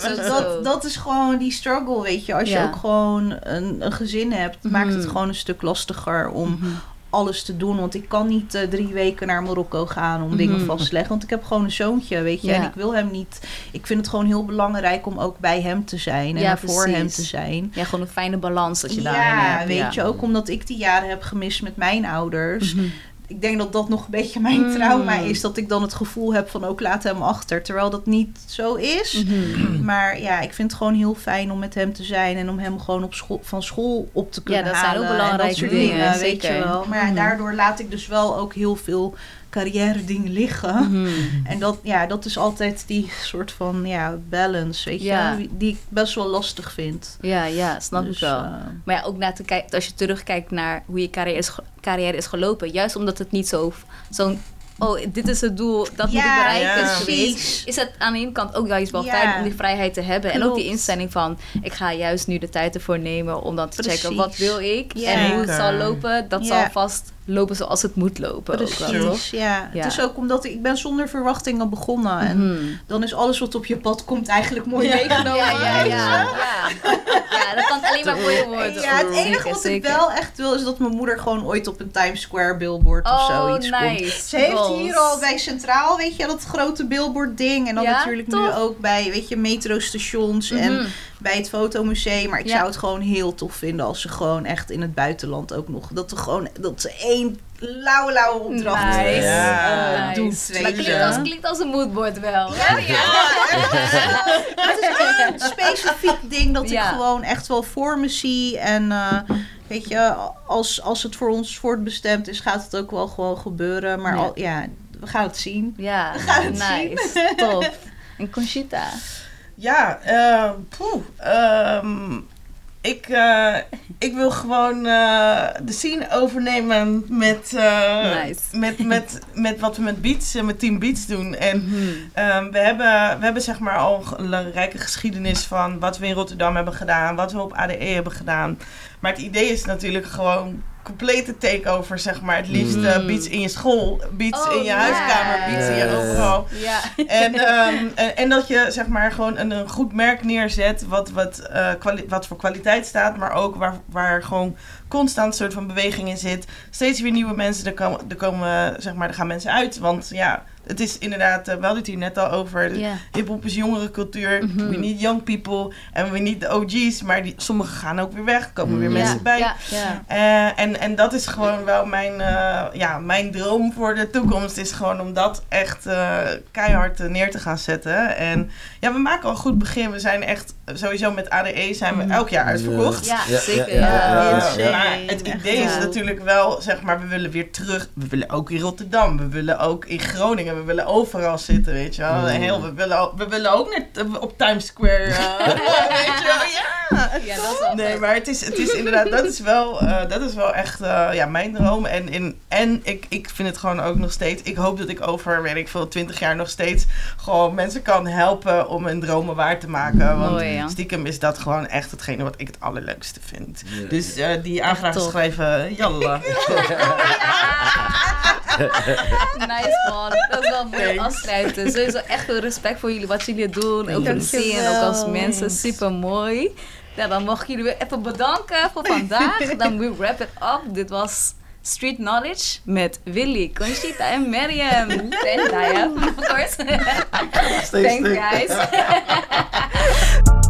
Dat. Dat, dat is gewoon die struggle, weet je. Als je ook gewoon een, een gezin hebt, maakt het Mhm. gewoon een stuk lastiger om Mhm. Alles te doen. Want ik kan niet eh, drie weken naar Marokko gaan om dingen Mhm. vast te leggen. Want ik heb gewoon een zoontje, weet je. Ja. En ik wil hem niet... Ik vind het gewoon heel belangrijk om ook bij hem te zijn. En Ja, voor hem te zijn. Ja, gewoon een fijne balans dat je daarin Ja, hebt. weet ja. je. Ook omdat ik die jaren heb gemist met mijn ouders. Mhm. Ik denk dat dat nog een beetje mijn Mm. trauma is. Dat ik dan het gevoel heb van ook laat hem achter. Terwijl dat niet zo is. Mhm. Maar ja, ik vind het gewoon heel fijn om met hem te zijn. En om hem gewoon op school, van school op te kunnen dat zijn ook halen. belangrijke dingen, dingen, weet je wel. Maar ja, Mhm. daardoor laat ik dus wel ook heel veel carrière dingen liggen. Mhm. En dat, ja, dat is altijd die soort van ja, balance, weet je. Die ik best wel lastig vind. Ja, ja, snap Dus, ik wel. eh, Maar ja, ook naar te kijken, als je terugkijkt naar hoe je carrière is, carrière is gelopen. Juist omdat het niet zo, zo'n, oh, dit is het doel, dat moet ik bereiken ja. is geweest. precies. Is het aan de ene kant ook juist wel Ja. fijn om die vrijheid te hebben. En ook die instelling van, ik ga juist nu de tijd ervoor nemen om dan te checken, wat wil ik? Ja. En hoe het zal lopen, dat Ja. zal vast lopen zoals het moet lopen. Ook wel? Precies, ja. Ja. Het is ook omdat ik, ben zonder verwachtingen begonnen. En Mhm. dan is alles wat op je pad komt eigenlijk mooi Ja. meegenomen. Ja, ja, ja, ja. Ja, dat kan alleen maar mooie worden. Ja, het enige Zeker, wat ik zeker. wel echt wil is dat mijn moeder gewoon ooit op een Times Square billboard of Oh, zoiets komt. Ze heeft Goals. hier al bij Centraal, weet je, dat grote billboard ding. En dan Ja, natuurlijk nu ook bij, weet je, metrostations en Mhm. Bij het fotomuseum. Maar ik Ja. zou het gewoon heel tof vinden als ze gewoon echt in het buitenland ook nog... Dat, er gewoon, dat ze één lauwe, lauwe opdracht Nice. Ja. Nice. doet. Maar weet klinkt als, klinkt als een moodboard wel. Ja, Het is een specifiek ding dat Ja. ik gewoon echt wel voor me zie. En eh, weet je, als, als het voor ons voortbestemd is, gaat het ook wel gewoon gebeuren. Maar Ja. Al, ja, we gaan het zien. Ja, gaan het nice. Top. En Conchita. Ja, poeh, ehm, ik, eh, ik wil gewoon eh, de scene overnemen met, eh, Nice. met, met, met wat we met Beats, eh, met Team Beats doen. En Mhm. ehm, we, hebben, we hebben zeg maar al een rijke geschiedenis van wat we in Rotterdam hebben gedaan, wat we op ADE hebben gedaan. Maar het idee is natuurlijk gewoon complete takeover, zeg maar. Het liefst eh, Mm. beats in je school, beats Oh, in je huiskamer, beats in je overal. Ja. En, ehm, en, en dat je zeg maar gewoon een, een goed merk neerzet wat, wat, eh, kwali- wat voor kwaliteit staat, maar ook waar, waar gewoon constant een soort van beweging in zit. Steeds weer nieuwe mensen, er komen, er komen zeg maar, er gaan mensen uit. Want ja, het is inderdaad, eh, we hadden het hier net al over, Ja. hip-hop is jongere cultuur. Mhm. We need young people en we need de OG's, maar die, sommigen gaan ook weer weg, er komen weer Mm. mensen bij. Ja, ja. Eh, en, en dat is gewoon wel mijn, eh, ja, mijn droom voor de toekomst. Is gewoon om dat echt eh, keihard neer te gaan zetten. En ja, we maken al een goed begin. We zijn echt sowieso met ADE zijn we Mm. elk jaar uitverkocht. Ja, Ja, zeker. ja, Ja, ja, ja, ja. maar het idee is natuurlijk wel, zeg maar, we willen weer terug. We willen ook in Rotterdam, we willen ook in Groningen, we willen overal zitten, weet je wel. Mm. Heel, we, willen, ook- we willen ook net op Times Square, eh, weet je wel, ja. Ja, dat is Nee, maar het is, het is inderdaad, dat is wel, eh, dat is wel echt eh, ja, mijn droom. En, in, en ik, ik vind het gewoon ook nog steeds, ik hoop dat ik over, weet ik veel, 20 jaar nog steeds gewoon mensen kan helpen om hun dromen waar te maken. Want Mooi, ja. stiekem is dat gewoon echt hetgene wat ik het allerleukste vind. Ja. Dus eh, die aanvraag schrijven, jalla. Nice man. Dat is wel mooi afsluiten. Sowieso echt veel respect voor jullie, wat jullie doen. Ook voor de Dankjewel. scene en ook als mensen. Super mooi. Ja, dan mag ik jullie weer even bedanken voor vandaag. Dan we wrap it up. Dit was Street Knowledge met Willy, Conchita en Mariam. En Daya, of course. Thanks guys.